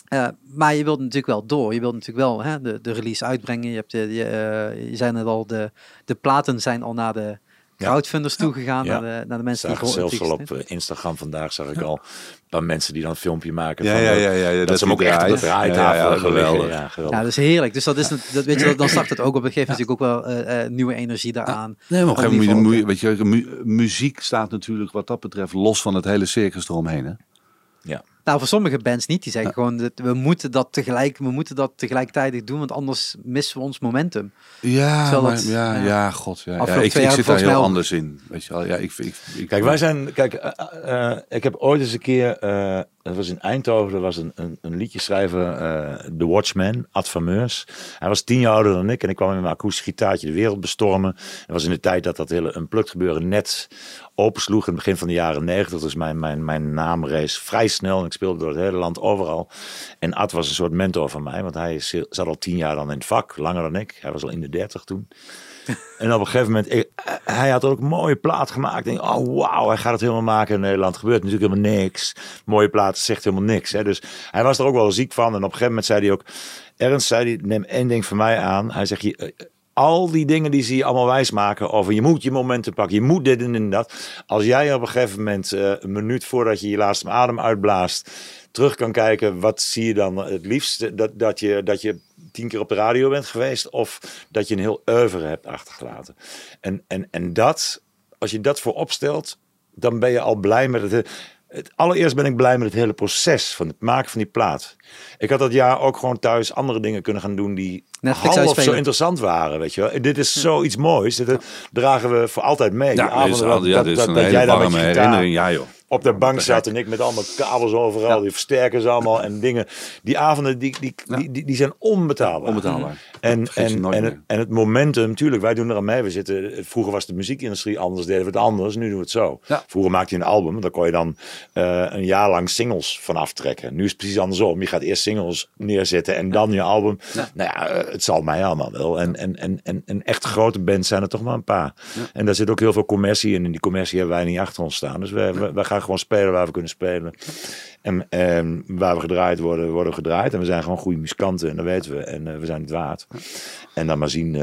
eh, maar je wilt natuurlijk wel door. Je wilt natuurlijk wel hè, de, de release uitbrengen. Je, hebt de, je, eh, je zijn net al, de, de platen zijn al naar de Ja. crowdfunders toegegaan, Ja. naar, de, naar de mensen Zag die zelfs al op eh, Instagram vandaag zag ik al dan mensen die dan een filmpje maken. Ja, van, ja, eh, ja, ja, ja, dat, dat ze hem ook die echt op de draait. draaitafel Ja, geweldig. Ja, geweldig. Ja, dat is heerlijk. Dus dat is, het- dat, weet je, dan start het ook op. Het geeft natuurlijk ook wel eh, eh, nieuwe energie daaraan. Nee, maar op een gegeven moment, weet je, mu- muziek staat natuurlijk wat dat betreft los van het hele circus eromheen. Hè? ja. Nou, voor sommige bands niet. Die zeggen gewoon, dat we moeten dat tegelijk, we moeten dat tegelijkertijd doen, want anders missen we ons momentum. Ja, maar, ja, ja. ja, god. Ja, ja, ik, ik zit daar heel anders in. Weet je wel. Ja, ik, ik, ik, Kijk, wij zijn. Kijk, eh, eh, ik heb ooit eens een keer. Dat was in Eindhoven. Er was een, een, een liedjeschrijver. eh The Watchman, Ad van Meurs. Hij was tien jaar ouder dan ik. En ik kwam met mijn akoestisch gitaartje de wereld bestormen. Dat was in de tijd dat dat hele Unplugged gebeuren net opensloeg. In het begin van de jaren negentig. Dus mijn, mijn, mijn naam rees vrij snel. En ik speelde door het hele land overal. En Ad was een soort mentor van mij. Want hij zat al tien jaar dan in het vak. Langer dan ik. Hij was al in de dertig toen. En op een gegeven moment, hij had ook een mooie plaat gemaakt. Denk, oh wauw, hij gaat het helemaal maken in Nederland. Er gebeurt natuurlijk helemaal niks. Mooie plaat zegt helemaal niks. Hè? Dus hij was er ook wel ziek van. En op een gegeven moment zei hij ook, Ernst zei hij, neem één ding van mij aan. Hij zegt, je, eh, al die dingen die ze je allemaal wijsmaken over je moet je momenten pakken, je moet dit en, en dat. Als jij op een gegeven moment eh, een minuut voordat je je laatste adem uitblaast, terug kan kijken, wat zie je dan het liefst? Dat, dat, je, dat je tien keer op de radio bent geweest of dat je een heel oeuvre hebt achtergelaten. En, en, en dat, als je dat voorop stelt, dan ben je al blij met het. Het allereerst ben ik blij met het hele proces van het maken van die plaat. Ik had dat jaar ook gewoon thuis andere dingen kunnen gaan doen die Netflix half zo interessant waren, weet je wel. Dit is zoiets moois. Dit eh, dragen we voor altijd mee. Die Ja, avonden dit is, dat- al- ja, dat- dat- een dat hele jij daar met warme je gitaar herinnering. Ja joh. Op de bank zat en ik met allemaal kabels overal, die versterkers allemaal en dingen. Die avonden, die, die, die, die, die zijn onbetaalbaar. Onbetaalbaar. En, en, en, het, en het momentum, natuurlijk, wij doen er aan mee. We zitten, vroeger was de muziekindustrie anders, deden we het anders, nu doen we het zo. Ja. Vroeger maakte je een album, daar kon je dan eh, een jaar lang singles van aftrekken. Nu is het precies andersom. Je gaat eerst singles neerzetten en dan je album. Nou ja, eh, het zal mij allemaal wel. En, en, en, en, en echt grote bands zijn er toch maar een paar. En daar zit ook heel veel commercie in. En die commercie hebben wij niet achter ons staan. Dus wij, wij, wij gaan gewoon spelen waar we kunnen spelen. En, en waar we gedraaid worden, worden we gedraaid. En we zijn gewoon goede muzikanten en dat weten we. En eh, we zijn het waard. En dan maar zien, eh,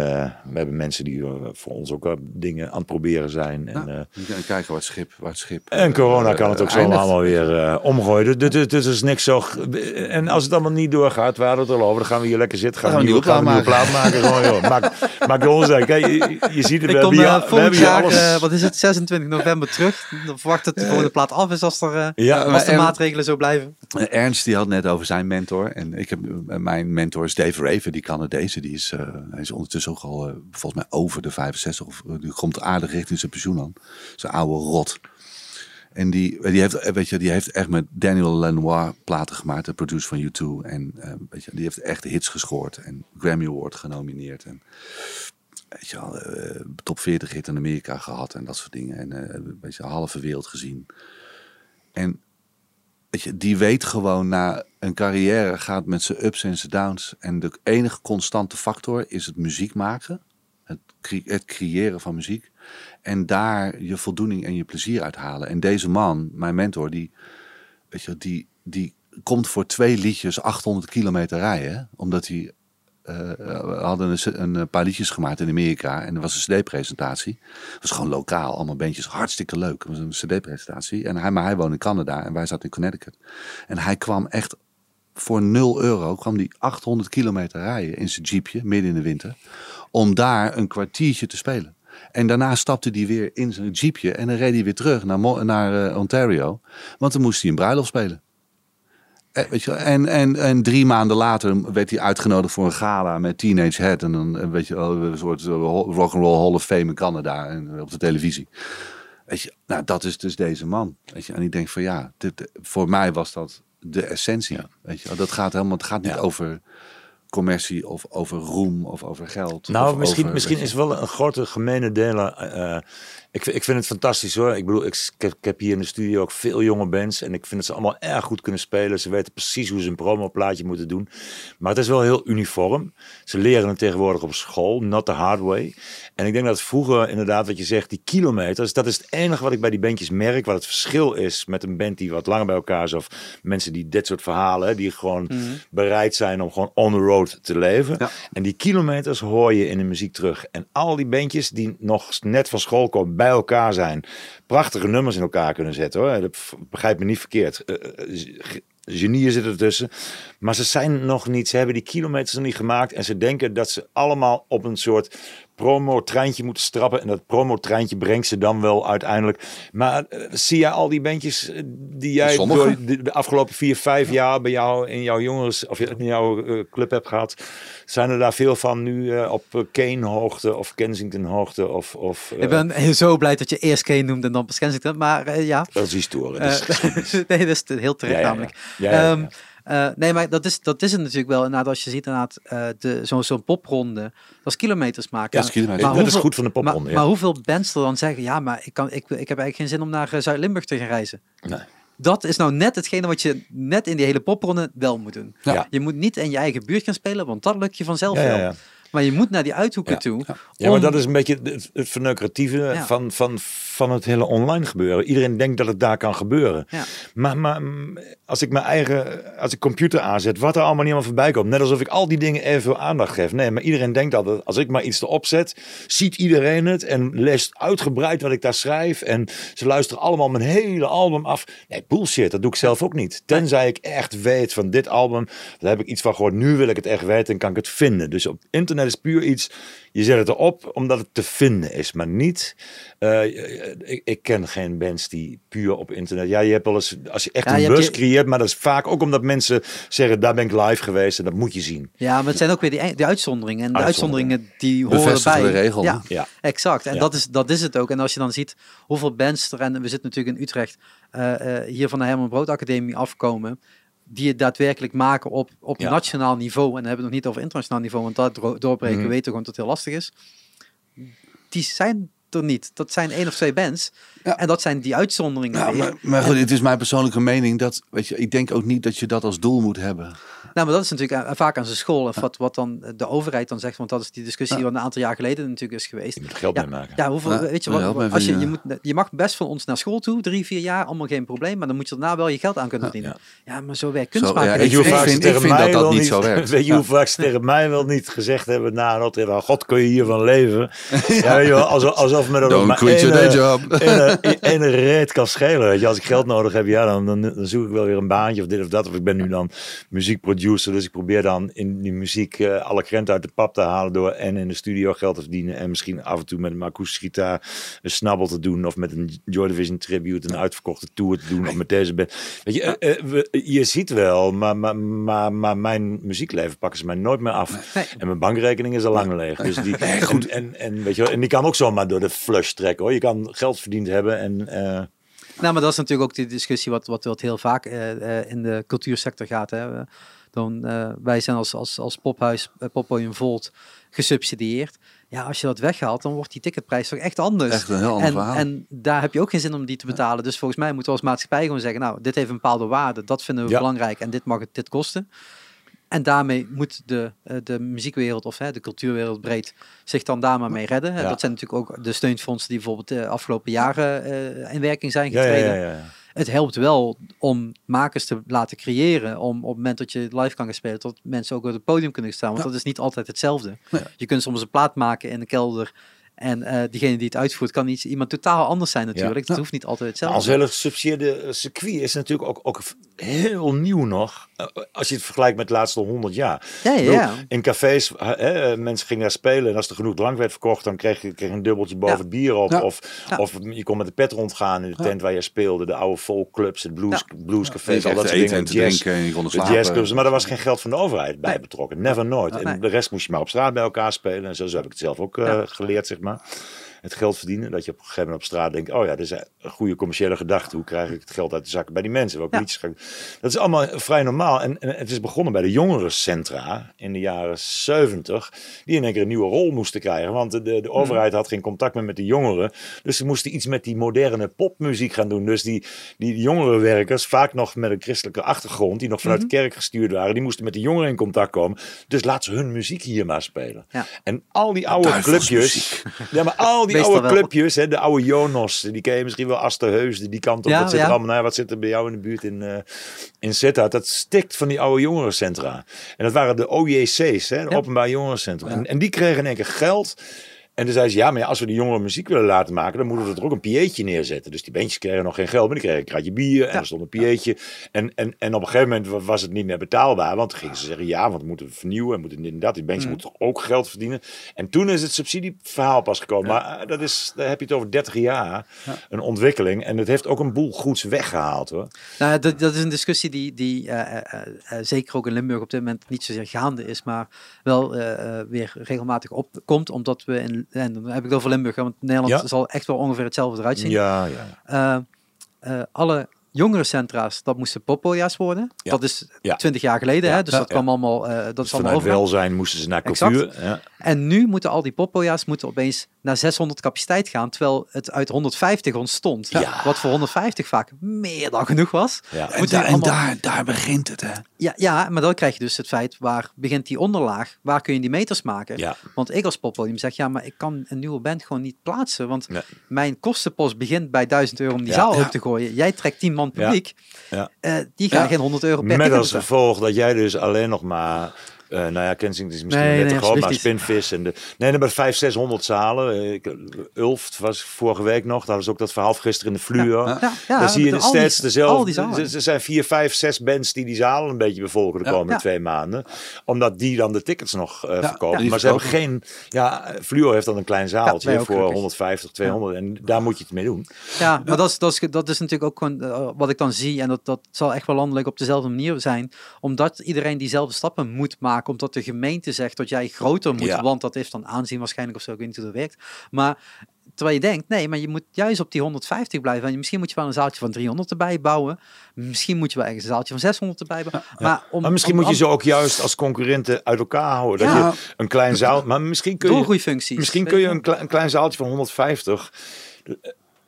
we hebben mensen die eh, voor ons ook wel dingen aan het proberen zijn. En, eh, kijken waar het schip, waar het schip. en corona kan het ook zo allemaal weer eh, omgooien. Dus, dus, dus is niks zo. En als het allemaal niet doorgaat, we hadden het al over, dan gaan we hier lekker zitten. Gaan we een nieuwe, gaan we een nieuwe plaat maken. Gewoon, joh. Maak, maak de ons uit. Kijk, je, je ziet het, we Ik kom volgend jaar, alles. wat is het, 26 november terug. Dan verwacht dat de volgende plaat af is als, er, Ja, als maar de en- maatregelen zo blijven. Eh, Ernst die had net over zijn mentor. En ik heb, eh, mijn mentor is Dave Raven, die Canadezen. Die is, eh, hij is ondertussen ook al volgens mij over de 65. Of, die komt aardig richting zijn pensioen aan. Zijn oude rot. En die, die, heeft, weet je, die heeft echt met Daniel Lanois platen gemaakt. De producer van U2. En eh, weet je, die heeft echt hits gescoord. En Grammy Award genomineerd. En weet je eh, top 40 hit in Amerika gehad. En dat soort dingen. En eh weet je, halve wereld gezien. En weet je, die weet gewoon na een carrière gaat met zijn ups en zijn downs. En de enige constante factor is het muziek maken. Het, het creëren van muziek. En daar je voldoening en je plezier uit halen. En deze man, mijn mentor, die, weet je, die, die komt voor twee liedjes 800 kilometer rijden. Omdat hij eh, we hadden een, een, paar liedjes gemaakt in Amerika en er was een cd-presentatie. Het was gewoon lokaal, allemaal bandjes, hartstikke leuk. Het was een cd-presentatie. En hij, maar hij woonde in Canada en wij zaten in Connecticut. En hij kwam echt voor 0 euro, kwam die 800 kilometer rijden in zijn jeepje, midden in de winter, om daar een kwartiertje te spelen. En daarna stapte hij weer in zijn jeepje en dan reed hij weer terug naar, naar eh, Ontario, want dan moest hij een bruiloft spelen. Eh, Weet je, en, en, en drie maanden later werd hij uitgenodigd voor een gala met Teenage Head. En dan eh, weet je, een soort eh, rock and roll Hall of Fame in Canada en op de televisie. Weet je, nou dat is dus deze man. Weet je, en ik denk van ja, dit, voor mij was dat de essentie. Weet je, dat gaat helemaal, het gaat niet Ja. over commercie of over roem of over geld. Nou, misschien, over, misschien is wel een grote gemene delen. eh, ik, ik vind het fantastisch hoor. Ik bedoel, ik, ik heb, ik heb hier in de studio ook veel jonge bands. En ik vind dat ze allemaal erg goed kunnen spelen. Ze weten precies hoe ze een promoplaatje moeten doen. Maar het is wel heel uniform. Ze leren het tegenwoordig op school, not the hard way. En ik denk dat vroeger inderdaad, wat je zegt, die kilometers. Dat is het enige wat ik bij die bandjes merk. Wat het verschil is met een band die wat langer bij elkaar is. Of mensen die dit soort verhalen, die gewoon bereid zijn om gewoon on the road te leven. Ja. En die kilometers hoor je in de muziek terug. En al die bandjes die nog net van school komen, bij elkaar zijn. Prachtige nummers in elkaar kunnen zetten hoor. Dat begrijp me niet verkeerd. Ge- Genieën zitten ertussen. Maar ze zijn nog niet, ze hebben die kilometers nog niet gemaakt. En ze denken dat ze allemaal op een soort promo-treintje moeten strappen. En dat promo-treintje brengt ze dan wel uiteindelijk. Maar eh, zie jij al die bandjes eh, die jij door de, de afgelopen vier, vijf jaar bij jou in jouw jongens of in jouw eh, club hebt gehad? Zijn er daar veel van nu op eh, Kane-hoogte of Kensington-hoogte? Of, of, eh, Ik ben zo blij dat je eerst Kane noemde en dan pas Kensington. Maar ja, Dat is historie. dat is Eh, geschiedenis. [LAUGHS] nee, dat is heel terecht Ja, ja, ja. namelijk. Ja, eh, nee, maar dat is, dat is het natuurlijk wel. Inderdaad, als je ziet inderdaad eh, de, zo'n zo'n popronde, dat is kilometers maken. Ja, dat is kilometers. Maar dat is hoeveel- goed van de popronde. Maar, ja. maar hoeveel bands er dan zeggen, ja, maar ik, kan, ik, ik heb eigenlijk geen zin om naar eh, Zuid-Limburg te gaan reizen. Nee. Dat is nou net hetgene wat je net in die hele popronde wel moet doen. Ja. Je moet niet in je eigen buurt gaan spelen, want dat lukt je vanzelf Ja, ja, wel. Maar je moet naar die uithoeken Ja. toe. Ja, maar om- dat is een beetje het, het verneukeratieve Ja. van, van, van het hele online gebeuren. Iedereen denkt dat het daar kan gebeuren. Maar, maar mm, als ik mijn eigen, als ik computer aanzet, wat er allemaal niet allemaal voorbij komt. Net alsof ik al die dingen evenveel aandacht geef. Nee, maar iedereen denkt dat als ik maar iets erop zet, ziet iedereen het en leest uitgebreid wat ik daar schrijf. En ze luisteren allemaal mijn hele album af. Nee, bullshit, dat doe ik zelf ook niet. Tenzij ik echt weet van dit album, daar heb ik iets van gehoord. Nu wil ik het echt weten en kan ik het vinden. Dus op internet is puur iets, je zet het erop omdat het te vinden is, maar niet. eh, ik, ik ken geen bands die puur op internet. Ja, je hebt wel eens, als je echt Ja, een bus je- creëert, maar dat is vaak ook omdat mensen zeggen, daar ben ik live geweest en dat moet je zien. Ja, maar het zijn ook weer die, die uitzonderingen. En de Uitzonderingen. uitzonderingen die horen bij. de regel, Ja, Ja. exact. En Ja. dat, is, dat is het ook. En als je dan ziet hoeveel bands er, en we zitten natuurlijk in Utrecht, eh, eh, hier van de Herman Brood Academie afkomen, die het daadwerkelijk maken op, op Ja. nationaal niveau. En dan hebben we het nog niet over internationaal niveau, want dat dro- doorbreken Mhm. weten we gewoon dat het heel lastig is. Die zijn er niet. Dat zijn één of twee bands. Ja. En dat zijn die uitzonderingen. Ja, maar, maar goed, het is mijn persoonlijke mening dat, weet je, ik denk ook niet dat je dat als doel moet hebben. Nou, maar dat is natuurlijk eh, vaak aan zijn school. Of wat, wat dan de overheid dan zegt. Want dat is die discussie Ja. wat een aantal jaar geleden natuurlijk is geweest. Je moet er geld mee maken. Ja, hoeveel, Ja, weet je wat, als je, je, moet, je mag best van ons naar school toe, drie, vier jaar, allemaal geen probleem, maar dan moet je daarna wel je geld aan kunnen verdienen. Ja, maar zo werkt kunst maken. ik vind- vaak ik ze vind- dat dat wel niet zo [LAUGHS] werkt. Weet je hoe vaak ze tegen mij wel niet gezegd hebben na een optreden, God, kun je hiervan leven? [LAUGHS] Ja, weet je wel, alsof, alsof me dat Don't ook maar quit your job. [LAUGHS] ene, reet kan schelen. Weet je. Als ik geld nodig heb, ja, dan, dan, dan zoek ik wel weer een baantje of dit of dat. Of ik ben nu dan dus ik probeer dan in die muziek eh, alle krenten uit de pap te halen door en in de studio geld te verdienen en misschien af en toe met een akoestische gitaar een snabbel te doen of met een Joy Division tribute een uitverkochte tour te doen of met deze band. Weet je, eh, eh, we- je ziet wel, maar, maar, maar, maar mijn muziekleven pakken ze mij nooit meer af. Nee. En mijn bankrekening is al lang leeg. Dus [LAUGHS] die, goed. En, en, weet je, wel, en die kan ook zomaar door de flush trekken hoor. Je kan geld verdiend hebben en Nou, maar dat is natuurlijk ook die discussie wat, wat, wat heel vaak in de cultuursector gaat. Hè. Dan, eh, wij zijn als, als, als pophuis, uh, Poppodium Volt, gesubsidieerd. Ja, als je dat weghaalt, dan wordt die ticketprijs toch echt anders. Echt een heel ander en, verhaal. en daar heb je ook geen zin om die te betalen. Dus volgens mij moeten we als maatschappij gewoon zeggen, nou, dit heeft een bepaalde waarde, dat vinden we Ja. belangrijk en dit mag het dit kosten. En daarmee moet de, eh, de muziekwereld of hè, de cultuurwereld breed zich dan daar maar mee redden. Ja. Dat zijn natuurlijk ook de steunfondsen die bijvoorbeeld de afgelopen jaren eh, in werking zijn ja, ja, getreden. ja, ja. Het helpt wel om makers te laten creëren. Om op het moment dat je live kan gaan spelen, dat mensen ook op het podium kunnen staan. Want Ja. dat is niet altijd hetzelfde. Je kunt soms een plaat maken in de kelder. En eh, diegene die het uitvoert, kan iets, iemand totaal anders zijn natuurlijk. Het Ja. hoeft niet altijd Als hetzelfde. hele gesubsidieerde eh, circuit is natuurlijk ook, ook heel nieuw nog. eh, Als je het vergelijkt met de laatste 100 jaar. Ja. In cafés, hè, eh, mensen gingen daar spelen en als er genoeg drank werd verkocht, dan kreeg je, kreeg je een dubbeltje boven het bier op. Ja. Of, Ja. of je kon met de pet rondgaan in de Ja. tent waar je speelde. De oude folkclubs, het blues, Ja. bluescafés, Je al dat soort eten dingen. en te jazz, drinken en je kon de slapen. jazzclubs, maar er was geen geld van de overheid bij Nee. betrokken. Never nooit. Nee. En de rest moest je maar op straat bij elkaar spelen. En zo, zo heb ik het zelf ook eh, geleerd, zeg maar. Het geld verdienen. Dat je op een gegeven moment op straat denkt: oh ja, dat is een goede commerciële gedachte. Hoe krijg ik het geld uit de zakken bij die mensen? Welke Ja. liedjes ga ik- Dat is allemaal vrij normaal. En, en het is begonnen bij de jongerencentra in de jaren 70. Die in één keer een nieuwe rol moesten krijgen. Want de, de, de overheid had geen contact meer met de jongeren. Dus ze moesten iets met die moderne popmuziek gaan doen. Dus die, die jongerenwerkers, vaak nog met een christelijke achtergrond, die nog vanuit de kerk gestuurd waren, die moesten met de jongeren in contact komen. Dus laat ze hun muziek hier maar spelen. Ja. En al die oude clubjes. Ja, maar al die Oude wel. clubjes, hè, de oude Jonos, die ken je misschien wel, Asterheus, die kant op. Ja, wat zit er allemaal naar? Wat zit er bij jou in de buurt in, eh in Sittard? Dat stikt van die oude jongerencentra. En dat waren de OJC's, hè, de. Openbaar Jongerencentra. En, en die kregen in één keer geld. En toen zei ze, ja, maar ja, als we die jongeren muziek willen laten maken, dan moeten we er ook een pieetje neerzetten. Dus die bandjes kregen nog geen geld, maar die kregen een kratje bier en Ja. er stond een pieetje. En, en, en op een gegeven moment wa- was het niet meer betaalbaar, want toen gingen ze zeggen, ja, want we moeten vernieuwen en moeten dit en dat. Die bandjes Mm. moeten ook geld verdienen. En toen is het subsidieverhaal pas gekomen. Maar eh, dat is, daar heb je het over 30 jaar, een ontwikkeling. En het heeft ook een boel goeds weggehaald, hoor. Nou, dat, dat is een discussie die, die eh, eh, zeker ook in Limburg op dit moment niet zozeer gaande is, maar wel weer regelmatig opkomt. Omdat we in, en dan heb ik het over Limburg, want Nederland Ja. zal echt wel ongeveer hetzelfde eruit zien. Ja, ja. Eh, eh, alle jongerencentra's, dat moesten poppodia's worden. Ja. Dat is twintig jaar geleden, hè, dus dat kwam allemaal, eh, dat is Dus allemaal vanuit overal. welzijn moesten ze naar Exact. cultuur. Ja. En nu moeten al die poppoja's moeten opeens naar 600 capaciteit gaan, terwijl het uit 150 ontstond. Ja. Wat voor 150 vaak meer dan genoeg was. Ja. En, daar- en daar, daar begint het, hè? Ja, ja, maar dan krijg je dus het feit, waar begint die onderlaag? Waar kun je die meters maken? Ja. Want ik als poppodium zeg, ja, maar ik kan een nieuwe band gewoon niet plaatsen. Want Nee. mijn kostenpost begint bij 1000 euro om die Ja. zaal open te gooien. Jij trekt 10 man publiek. Ja. Eh, die gaan Ja. geen 100 euro per Met als gevolg dat jij dus alleen nog maar... eh, nou ja, Kensington is misschien Nee, net nee, te groot, maar Spinvis en de... Nee, maar 500, 600 zalen. Eh, Ik, Ulft was vorige week nog, daar was ook dat verhaal gisteren in de Fluo. Ja, ja, dan zie je steeds dezelfde. Er- Er zijn vier, vijf, zes bands die die zalen een beetje bevolken de komende Ja. twee maanden. Omdat die dan de tickets nog eh, verkopen. maar ze hebben geen... Ja, Fluo heeft dan een klein zaaltje voor gelukkig. 150, 200. En daar moet je het mee doen. Ja, maar dat is, dat, is, dat is natuurlijk ook gewoon eh, wat ik dan zie. En dat, dat zal echt wel landelijk op dezelfde manier zijn. Omdat iedereen diezelfde stappen moet maken. Omdat de gemeente zegt dat jij groter moet. Ja. Want dat heeft dan aanzien waarschijnlijk of zo. Ik weet niet hoe dat werkt. Maar terwijl je denkt, nee, maar je moet juist op die 150 blijven. En misschien moet je wel een zaaltje van 300 erbij bouwen. Misschien moet je wel ergens een zaaltje van 600 erbij bouwen. Maar, om, Maar misschien om- moet je ze ook juist als concurrenten uit elkaar houden. Dat Ja. je een klein zaal... Maar misschien kun je... Misschien kun je wel. een, kle- een klein zaaltje van 150.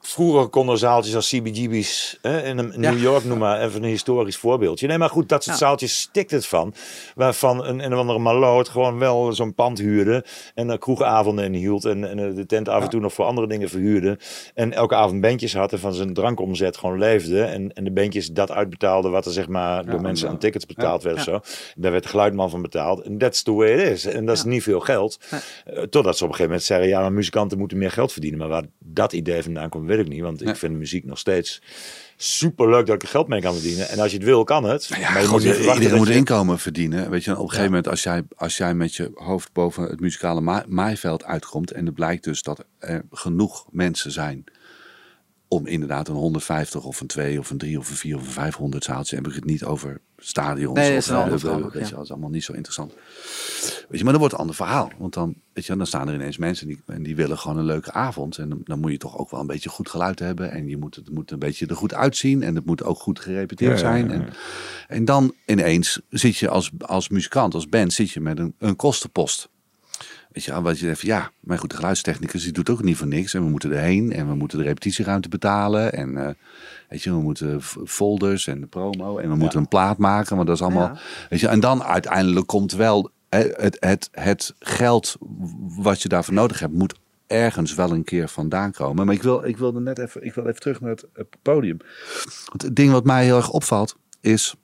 Vroeger konden zaaltjes als CBGB's hè, in. New York, noem maar even een historisch voorbeeldje. Nee, maar goed, dat soort zaaltjes stikt het van. Waarvan een, een of andere maloot gewoon wel zo'n pand huurde. En uh, kroegavonden inhield. En, en eh, de tent af en toe nog voor andere dingen verhuurde. En elke avond bandjes had en van zijn drankomzet gewoon leefde. En, en de bandjes dat uitbetaalde wat er zeg maar door mensen aan tickets betaald werd. of Zo. Daar werd de geluidman van betaald. En that's the way it is. En dat is niet veel geld. Eh, totdat ze op een gegeven moment zeggen, ja, maar muzikanten moeten meer geld verdienen. Maar waar dat idee vandaan komt, weet ik niet. Want ik vind muziek nog steeds super leuk dat ik er geld mee kan verdienen. En als je het wil, kan het. Ja, maar je moet iedereen moet je- inkomen verdienen. Weet je, op een gegeven moment als jij, als jij met je hoofd boven het muzikale ma- maaiveld uitkomt... en het blijkt dus dat er genoeg mensen zijn om inderdaad een 150 of een 2 of een 3 of een 4 of een 500 zaaltje... heb ik het niet over stadions. Nee, dat of, is een ander eh, weet ja. je, dat is allemaal niet zo interessant. Weet je, maar dan wordt het een ander verhaal. Want dan, weet je, dan staan er ineens mensen die, en die willen gewoon een leuke avond. En dan, dan moet je toch ook wel een beetje goed geluid hebben. En je moet, het moet een beetje er goed uitzien. En het moet ook goed gerepeteerd ja, zijn. ja, ja. En, en dan ineens zit je als, als muzikant, als band, zit je met een, een kostenpost. Weet je, wat je zegt, van, ja, maar goed, de geluidstechnicus die doet ook niet voor niks. En we moeten erheen en we moeten de repetitieruimte betalen. En eh, weet je, we moeten folders en de promo. En we moeten een plaat maken, want dat is allemaal... Ja. Weet je, en dan uiteindelijk komt wel hè, het, het, het geld wat je daarvoor nodig hebt, moet ergens wel een keer vandaan komen. Maar ik wil, ik wilde net even, ik wil even terug naar het podium. Het ding wat mij heel erg opvalt is,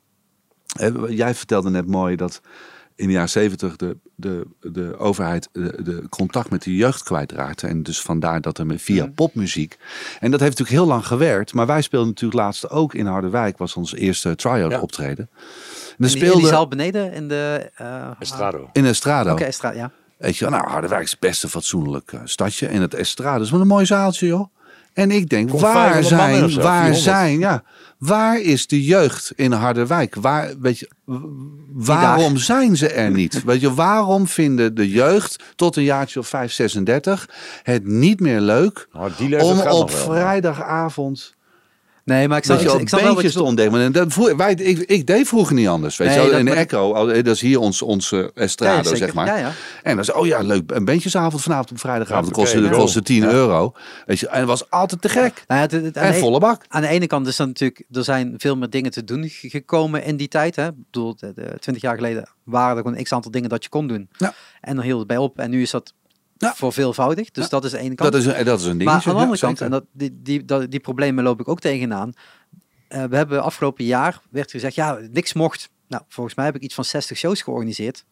jij vertelde net mooi dat in de jaren zeventig de, de, de overheid de, de contact met de jeugd kwijtraakte. En dus vandaar dat er met- via popmuziek. En dat heeft natuurlijk heel lang gewerkt. Maar wij speelden natuurlijk laatst ook in Harderwijk. Was ons eerste try-out Ja. optreden. En In dan die, in die speelde zaal beneden in de... eh, Estrado. in Estrado. Oké, Estrada, ja. Weet je, wel, nou, Harderwijk is best een fatsoenlijk eh, stadje. En het Estrade is wel een mooi zaaltje, joh. En ik denk, Komt waar 500 man in zijn, zo, waar 400. zijn, ja, waar is de jeugd in Harderwijk? Waar, weet je, waarom zijn ze er niet? [LAUGHS] Weet je, waarom vinden de jeugd tot een jaartje of 5, 36 het niet meer leuk Nou, om op vrijdagavond Nee, maar ik snap, Weet je ik, wel, ik snap wel wat je. En dat vroeg- wij, ik, ik deed vroeger niet anders. Weet Nee, je dat- in de Echo, al- dat is hier ons, onze estrado, Ja, zeker. zeg maar. Ja, ja. En dan zei oh ja, leuk, een bandjesavond vanavond op vrijdagavond. Dat kostte, dat go. kostte 10 euro. Weet je, en het was altijd te gek. Nou ja, het- En de- volle bak. Aan de ene kant is dan natuurlijk, er zijn veel meer dingen te doen ge- gekomen in die tijd. Hè. Ik bedoel, 20 jaar geleden waren er gewoon een x aantal dingen dat je kon doen. Ja. En dan hield het bij op. En nu is dat Ja. verveelvoudig. Dus Ja. dat is de ene kant. Dat is, een- dat is een dingetje. maar aan de andere kant, en dat, die, die, dat, die problemen loop ik ook tegenaan. Eh, we hebben afgelopen jaar, werd gezegd, ja, niks mocht. Nou, volgens mij heb ik iets van 60 shows georganiseerd.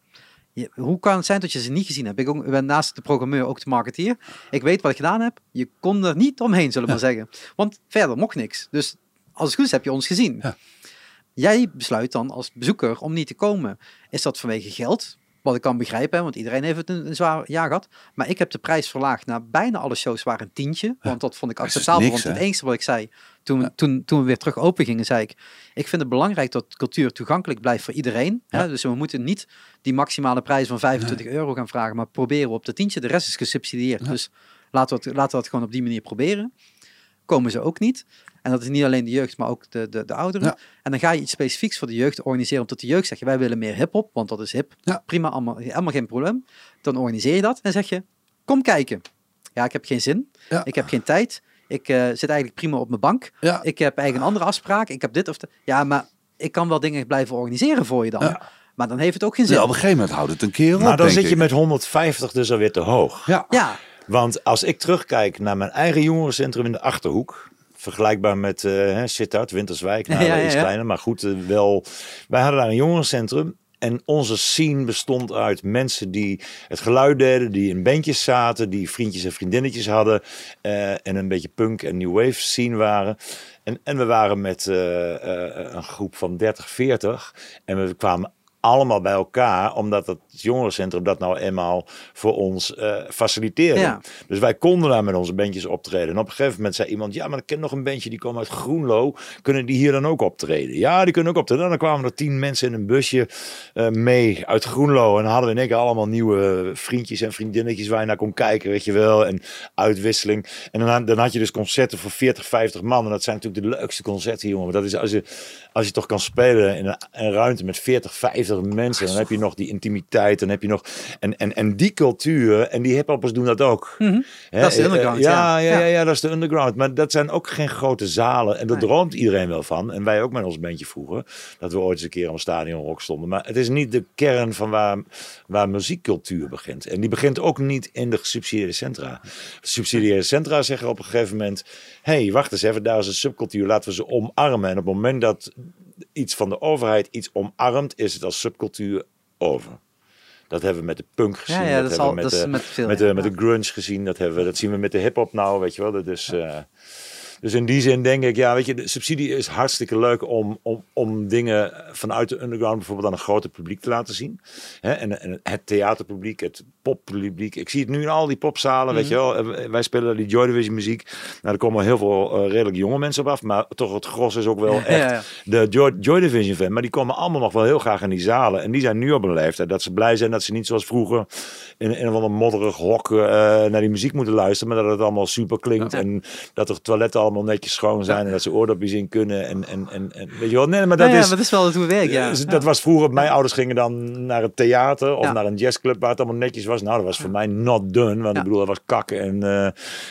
Je- hoe kan het zijn dat je ze niet gezien hebt? Ik, ook, ben naast de programmeur ook de marketeer. Ik weet wat ik gedaan heb. Je kon er niet omheen, zullen we maar zeggen. Want verder mocht niks. Dus als het goed is, heb je ons gezien. Ja. Jij besluit dan als bezoeker om niet te komen. Is dat vanwege geld? Wat ik kan begrijpen, hè, want iedereen heeft het een, een zwaar jaar gehad. Maar ik heb de prijs verlaagd naar bijna alle shows waar een tientje. Want dat vond ik Dat is acceptabel. niks, want het enige wat ik zei toen, toen, toen we weer terug open gingen, zei ik... Ik vind het belangrijk dat cultuur toegankelijk blijft voor iedereen. Hè? Dus we moeten niet die maximale prijs van 25 euro gaan vragen. Maar proberen we op de tientje. De rest is gesubsidieerd. Dus laten we, het, laten we het gewoon op die manier proberen. Komen ze ook niet. En dat is niet alleen de jeugd, maar ook de, de, de ouderen. Ja. En dan ga je iets specifieks voor de jeugd organiseren. Omdat de jeugd zegt, wij willen meer hip-hop, want dat is hip. Ja. Prima, allemaal, helemaal geen probleem. Dan organiseer je dat en zeg je, kom kijken. Ja, ik heb geen zin. Ja. Ik heb geen tijd. Ik eh, zit eigenlijk prima op mijn bank. Ja. Ik heb eigenlijk een andere afspraak. Ik heb dit of dat. Ja, maar ik kan wel dingen blijven organiseren voor je dan. Ja. Maar dan heeft het ook geen zin. Ja, op een gegeven moment houdt het een keer op, Maar dan denk zit je met 150 dus alweer te hoog. Ja. Ja, Want als ik terugkijk naar mijn eigen jongerencentrum in de Achterhoek. Vergelijkbaar met uh, Sittard, Winterswijk. Nou, [LAUGHS] Ja, iets ja. kleiner, maar goed, eh, wel. Wij hadden daar een jongerencentrum. En onze scene bestond uit mensen die het geluid deden, die in bandjes zaten, die vriendjes en vriendinnetjes hadden. eh, en een beetje punk en new wave scene waren. En, en we waren met een groep van 30, 40. En we kwamen allemaal bij elkaar, omdat het jongerencentrum dat nou eenmaal voor ons eh, faciliteerde. Ja. Dus wij konden daar met onze bandjes optreden. En op een gegeven moment zei iemand, ja, maar ik ken nog een bandje die komt uit Groenlo. Kunnen die hier dan ook optreden? Ja, die kunnen ook optreden. En dan kwamen er tien mensen in een busje eh, mee uit Groenlo. En dan hadden we in één keer allemaal nieuwe vriendjes en vriendinnetjes waar je naar kon kijken, weet je wel. En uitwisseling. En dan, dan had je dus concerten voor 40, 50 man. En dat zijn natuurlijk de leukste concerten, jongen. Dat is als je, als je toch kan spelen in een, een ruimte met 40, 50 mensen. Dan heb je nog die intimiteit. Dan heb je nog... En, en, en die cultuur, en die hiphoppers doen dat ook. Hè, Mhm. Dat is de eh, underground, Ja, ja. ja, ja. Ja. ja, dat is de underground. Maar dat zijn ook geen grote zalen. En daar Nee. droomt iedereen wel van. En wij ook met ons bandje vroeger. Dat we ooit eens een keer op een stadionrock stonden. Maar het is niet de kern van waar, waar muziekcultuur begint. En die begint ook niet in de gesubsidieerde centra. De subsidiëre centra zeggen op een gegeven moment... Hé, hey, wacht eens even, daar is een subcultuur. Laten we ze omarmen. En op het moment dat iets van de overheid iets omarmt... is het als subcultuur over. Dat hebben we met de punk gezien. ja, ja dat, hebben we met de, met veel. met ja. de, met de grunge gezien. Dat, hebben we, dat zien we met de hip-hop nou, weet je wel. Dat is, eh, dus in die zin denk ik, ja, weet je, de subsidie is hartstikke leuk om, om, om dingen vanuit de underground bijvoorbeeld aan een groter publiek te laten zien. Hè? En, en het theaterpubliek, het poppubliek. Ik zie het nu in al die popzalen, weet je wel. Eh, Wij spelen die Joy Division muziek. Nou, er komen heel veel eh, redelijk jonge mensen op af, maar toch het gros is ook wel echt ja. de Joy, Joy Division fan. Maar die komen allemaal nog wel heel graag in die zalen. En die zijn nu op een leeftijd dat ze blij zijn dat ze niet zoals vroeger in, in een of modderig hok eh, naar die muziek moeten luisteren. Maar dat het allemaal super klinkt. Ja. En dat de toiletten allemaal netjes schoon zijn. En dat ze oordopjes in kunnen. En, en, en, en weet je wel. Nee, maar dat is... dat is wel het hoe het werkt. Ja. Dat was vroeger, mijn ouders gingen dan naar het theater of naar een jazzclub waar het allemaal netjes was. Nou, dat was voor mij not done, want Ja. ik bedoel, dat was kakken en, eh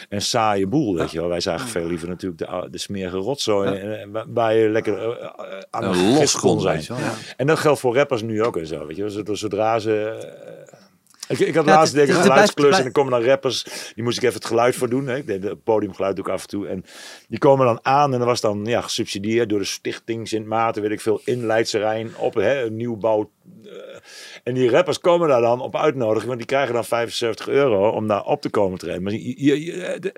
en saaie boel, weet je wel. Wij zagen veel liever natuurlijk de, de smerige rotzooi eh, waar- je lekker eh, aan los kon zijn. En dat geldt voor rappers nu ook en zo, weet je wel. Zodra- Zodra ze... ik, ik had Ja, laatst ik een geluidsklus en dan komen dan rappers. Die moest ik even het geluid voor doen. Hè. Ik deed het podiumgeluid ik af en toe. En die komen dan aan en dat was dan ja, gesubsidieerd door de stichting Sint Maarten. Weet ik veel, in Leidse Rijn op hè, een nieuwbouw. eh, en die rappers komen daar dan op uitnodiging. Want die krijgen dan 75 euro om daar op te komen treden. Maar je, je- je- de-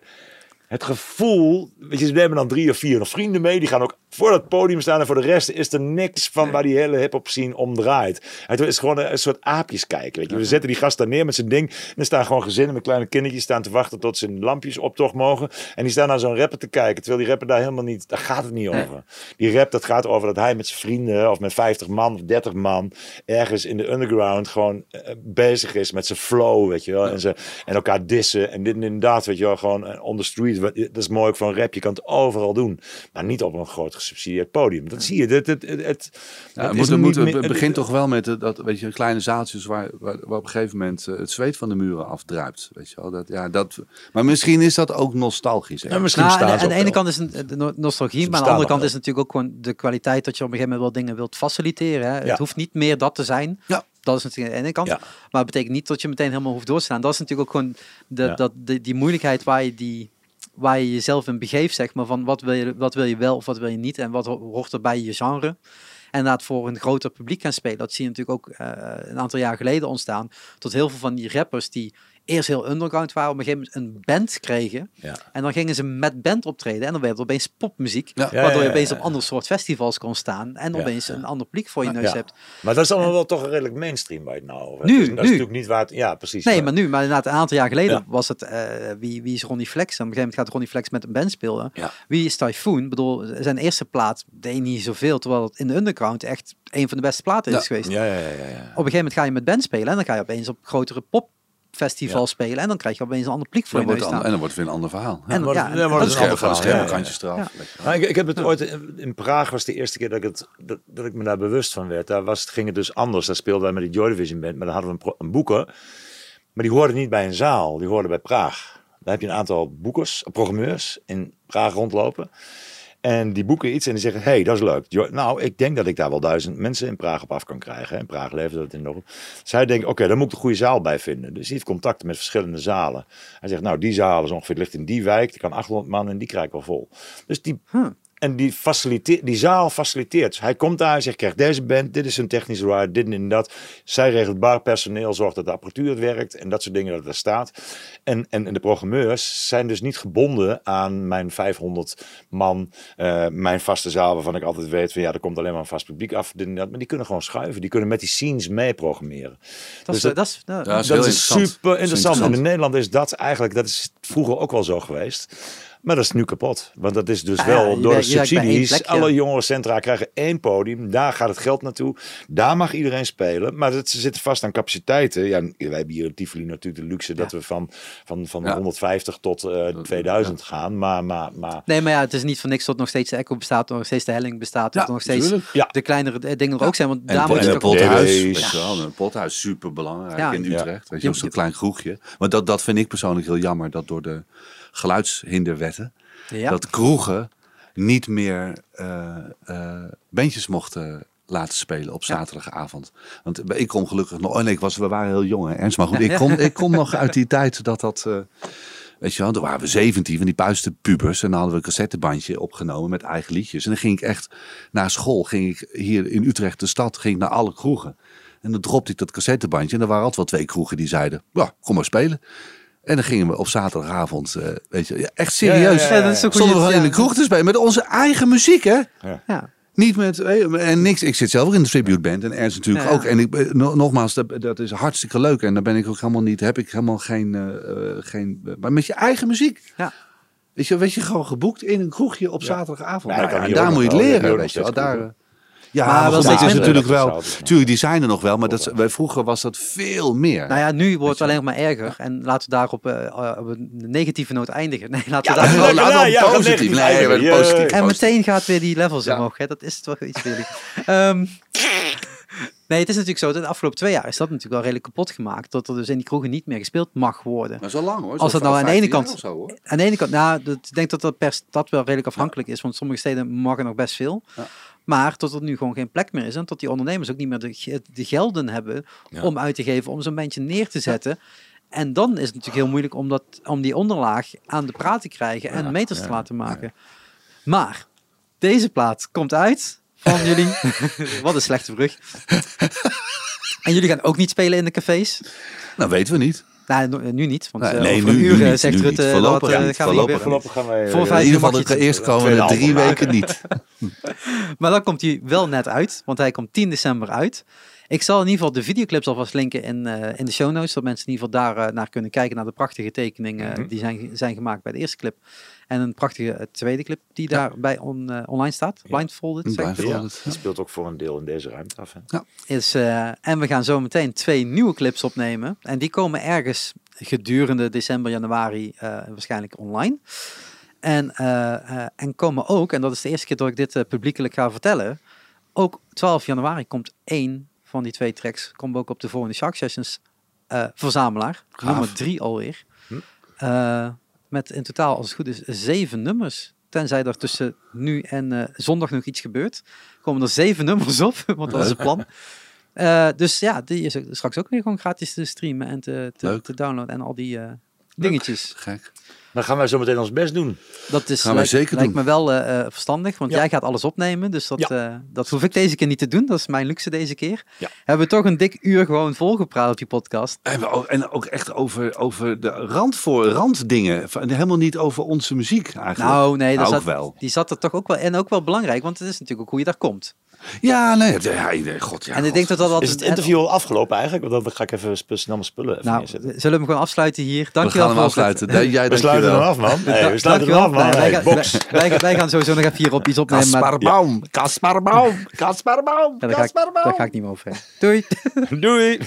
het gevoel, weet je, ze nemen dan drie of vier nog vrienden mee. Die gaan ook voor dat podium staan. En voor de rest is er niks van waar die hele hip-hop scene om draait. Het is gewoon een, een soort aapjes kijken. Weet je. We zetten die gast daar neer met zijn ding. En er staan gewoon gezinnen met kleine kindertjes staan te wachten tot ze in lampjes optocht mogen. En die staan naar zo'n rapper te kijken. Terwijl die rapper daar helemaal niet, daar gaat het niet Nee. over. Die rap, dat gaat over dat hij met zijn vrienden of met 50 man of 30 man ergens in de underground gewoon eh, bezig is met zijn flow, weet je wel. En, ze, en elkaar dissen en dit en dat, weet je wel. Gewoon eh, on the street. Dat is mooi ook van rap. Je kan het overal doen. Maar niet op een groot gesubsidieerd podium. Dat zie je. Het, het, het, het, Ja, moet, het begint toch wel met eh, dat, weet je, kleine zaaltjes waar, waar, waar op een gegeven moment eh, het zweet van de muren afdruipt. Weet je wel? Dat, ja, dat, maar misschien is dat ook nostalgisch. hè? Ja, misschien Nou, aan, de ene kant is het no- nostalgie, maar aan de andere kant is het natuurlijk ook gewoon de kwaliteit dat je op een gegeven moment wel dingen wilt faciliteren. Hè. Ja. Het hoeft niet meer dat te zijn. Ja. Dat is natuurlijk aan de ene kant. Ja. Maar het betekent niet dat je meteen helemaal hoeft door te staan. Dat is natuurlijk ook gewoon de, Ja. dat, de, die moeilijkheid waar je, die, waar je jezelf in begeeft, zeg maar. Van wat wil, je, wat wil je wel of wat wil je niet en wat ho- hoort er bij je genre. En inderdaad voor een groter publiek gaan spelen. Dat zie je natuurlijk ook eh, een aantal jaar geleden ontstaan. Tot heel veel van die rappers die eerst heel underground waren, op een gegeven moment een band kregen. Ja. En dan gingen ze met band optreden. En dan werd het opeens popmuziek. Ja. Ja, waardoor ja, je opeens op ander soort festivals kon staan. En opeens ja. een ander publiek voor je neus Ja. hebt. Maar dat is allemaal wel toch redelijk mainstream je het nou. Nu, Dus dat is nu. natuurlijk niet waar het... Ja, precies. Nee, maar nu, maar inderdaad, een aantal jaar geleden Ja. was het, eh, wie, wie is Ronnie Flex? En op een gegeven moment gaat Ronnie Flex met een band spelen. Ja. Wie is Typhoon? Ik bedoel, zijn eerste plaat deed niet zoveel, terwijl het in de underground echt een van de beste platen Ja. is geweest. Ja, ja, ja, ja. ja. Op een gegeven moment ga je met band spelen en dan ga je opeens op grotere festival Ja. spelen. En dan krijg je opeens een ander plik voor Dan je wordt an- en dan wordt het weer een ander verhaal. Ja. En, wordt ja, het- dan en wordt dat het een ander verhaal, ja, kantjes eraf. Ja. Lekker. Nou, ik, ik heb het ooit in, in Praag was de eerste keer dat ik, het, dat, dat ik me daar bewust van werd. Daar was, het- ging het dus anders. Daar speelden wij met die Joy Division band, maar dan hadden we een, een boeker. Maar die hoorden niet bij een zaal, die hoorden bij Praag. Daar heb je een aantal boekers, programmeurs in Praag rondlopen. En die boeken iets en die zeggen, hey, dat is leuk. Nou, ik denk dat ik daar wel duizend mensen in Praag op af kan krijgen. In Praag leefde dat enorm. Zij denken, oké, dan moet ik de goede zaal bij vinden. Dus hij heeft contacten met verschillende zalen. Hij zegt, nou, die zaal is ongeveer, ligt in die wijk. Die kan 800 man en die krijg ik wel vol. Dus die, Huh. En die, faciliteert, die zaal faciliteert. Dus hij komt daar, hij zegt, krijg deze band, dit is een technische ride, dit en dat. Zij regelt barpersoneel, zorgt dat de apparatuur het werkt en dat soort dingen dat er staat. En, en, en de programmeurs zijn dus niet gebonden aan mijn 500 man, eh, mijn vaste zaal, waarvan ik altijd weet van ja, er komt alleen maar een vast publiek af. dit en dat. Maar die kunnen gewoon schuiven, die kunnen met die scenes mee programmeren. Dat is, Dus dat is, nou, is dat is interessant. super interessant. En in. Nederland is dat eigenlijk, dat is vroeger ook wel zo geweest. Maar dat is nu kapot. Want dat is dus Ah wel door de subsidies. plek, ja. Alle jongerencentra krijgen één podium. Daar gaat het geld naartoe. Daar mag iedereen spelen. Maar dat, ze zitten vast aan capaciteiten. Ja, wij hebben hier in Tivoli natuurlijk de luxe dat we van, van, van Ja. 150 tot eh 2000 gaan. Maar, maar, maar Nee, maar ja, het is niet voor niks dat nog steeds de Echo bestaat, nog steeds de Helling bestaat, dat Ja, nog steeds de kleinere eh, dingen er ook zijn. Want En, daar moet je pothuis, een pothuis super belangrijk Ja. in Ja. Utrecht. Weet je, zo'n klein kroegje. Maar dat, dat vind ik persoonlijk heel jammer, dat door de geluidshinderwetten, Ja. dat kroegen niet meer eh, bandjes mochten laten spelen op zaterdagavond. Want ik kom gelukkig nog... Oh nee, ik was, we waren heel jong, hè, Ernst. Maar goed, ik kom, [LAUGHS] ik kom nog uit die tijd dat dat... eh, Weet je wel, toen waren we 17 van die puiste pubers. En dan hadden we een cassettebandje opgenomen met eigen liedjes. En dan ging ik echt naar school. Ging ik hier in Utrecht, de stad, ging ik naar alle kroegen. En dan dropte ik dat cassettebandje. En er waren altijd wel twee kroegen die zeiden, ja, kom maar spelen. En dan gingen we op zaterdagavond, eh, weet je, ja, echt serieus. Ja, ja, ja, ja. dat is ook Stonden we gewoon in de kroeg te spelen met onze eigen muziek, hè? Ja. Niet met, eh, en niks. Ik zit zelf ook in de tribute band en Ernst natuurlijk Ja. ook. En ik, eh, no- nogmaals, dat, dat is hartstikke leuk. En daar ben ik ook helemaal niet, heb ik helemaal geen, geen, maar met je eigen muziek. Ja. Weet je, weet je, gewoon geboekt in een kroegje op zaterdagavond. Nou, daar moet je het leren, weet je wel. Daar, ja, Maar maar, wel goed, het is natuurlijk wel, Dat tuurlijk, die zijn er nog wel, maar dat, wij vroeger was dat veel meer. Nou ja, nu wordt het alleen maar erger. En laten we daarop eh, eh, op een negatieve noot eindigen. [LAUGHS] Nee, laten we Ja, daar dat- laten we ja, ja, dan dat positief. Nee, we- positief. En meteen gaat weer die levels Ja. omhoog. Hè? Dat is toch iets weer. Ehm [LAUGHS] nee, het is natuurlijk zo. dat De afgelopen twee jaar is dat natuurlijk wel redelijk kapot gemaakt. Dat er dus in die kroegen niet meer gespeeld mag worden. Maar zo lang hoor. Als het nou aan de 15 ene kant- Zo, hoor. Aan de ene kant, nou, dat, ik denk dat dat per stad wel redelijk afhankelijk is. Want sommige steden mag er nog best veel. Ja. Maar tot er nu gewoon geen plek meer is. En tot die ondernemers ook niet meer de, de gelden hebben Ja. om uit te geven, om zo'n bandje neer te zetten. En dan is het natuurlijk heel moeilijk om, dat, om die onderlaag aan de praat te krijgen en meters te laten maken. Maar deze plaat komt uit van [LAUGHS] jullie. Wat een slechte brug. en jullie gaan ook niet spelen in de cafés. Nou, weten we niet. Nou, no- nu niet. Want Nee, eh, nee, over nu- een uur eh, niet, zegt nu Rutte niet. Voorlopig eh, gaan we voorlopig gaan wij... Voor eh, vijf in ieder geval de het- eerst komende tweede drie weken niet. [LAUGHS] Maar dan komt hij wel net uit, want hij komt 10 december uit. Ik zal in ieder geval de videoclips alvast linken in, eh, in de show notes, zodat mensen in ieder geval daar eh, naar kunnen kijken, naar de prachtige tekeningen Mhm. die zijn, zijn gemaakt bij de eerste clip. En een prachtige eh, tweede clip die daarbij on, eh, online staat, Ja. Blindfolded. zeg ik. Blindfolded. Ja, het speelt ook voor een deel in deze ruimte af. Hè? Is, eh, en we gaan zo meteen twee nieuwe clips opnemen. En die komen ergens gedurende december, januari eh, waarschijnlijk online. En, eh, eh, en komen ook, en dat is de eerste keer dat ik dit eh, publiekelijk ga vertellen, ook 12 januari komt één van die twee tracks, komt ook op de volgende Shark Sessions eh, verzamelaar. Gaaf. Nummer drie alweer. Hm. Eh, met in totaal, als het goed is, zeven nummers. Tenzij er tussen nu en eh, zondag nog iets gebeurt, komen er zeven [LAUGHS] nummers op, want dat is het plan. Dus ja, die is straks ook weer gewoon gratis te streamen en te, te, te downloaden en al die dingetjes. Gek. Dan gaan wij zo meteen ons best doen. Dat is, Gaan wij lijkt, zeker lijkt doen. me wel eh, eh, verstandig, want Ja. jij gaat alles opnemen. Dus dat, Ja. eh, dat hoef ik deze keer niet te doen. Dat is mijn luxe deze keer. Ja. Hebben we toch een dik uur gewoon volgepraat op die podcast. En, we ook, en ook echt over, over de rand voor randdingen. Helemaal niet over onze muziek eigenlijk. Nou, nee, dat ook zat, wel. die zat er toch ook wel. En ook wel belangrijk, want het is natuurlijk ook hoe je daar komt. Ja, nee. Ja, nee, god, ja, en ik denk dat dat Is het interview al afgelopen eigenlijk? Want dan ga ik even snel mijn spullen even Nou, neerzetten. zullen we hem gewoon afsluiten hier? We Dankjewel gaan hem voor het- afsluiten. Nee, jij [LAUGHS] We sluiten hem dankjewel. af, man. Hey, we sluiten hem af, man. Nee, wij, Hey, gaan, box. wij, [LAUGHS] wij- wij gaan sowieso nog even hier op iets opnemen. Kasparbaum, Kasparbaum, ja, daar, ga ik, daar ga ik niet meer over. Doei! Doei. [LAUGHS]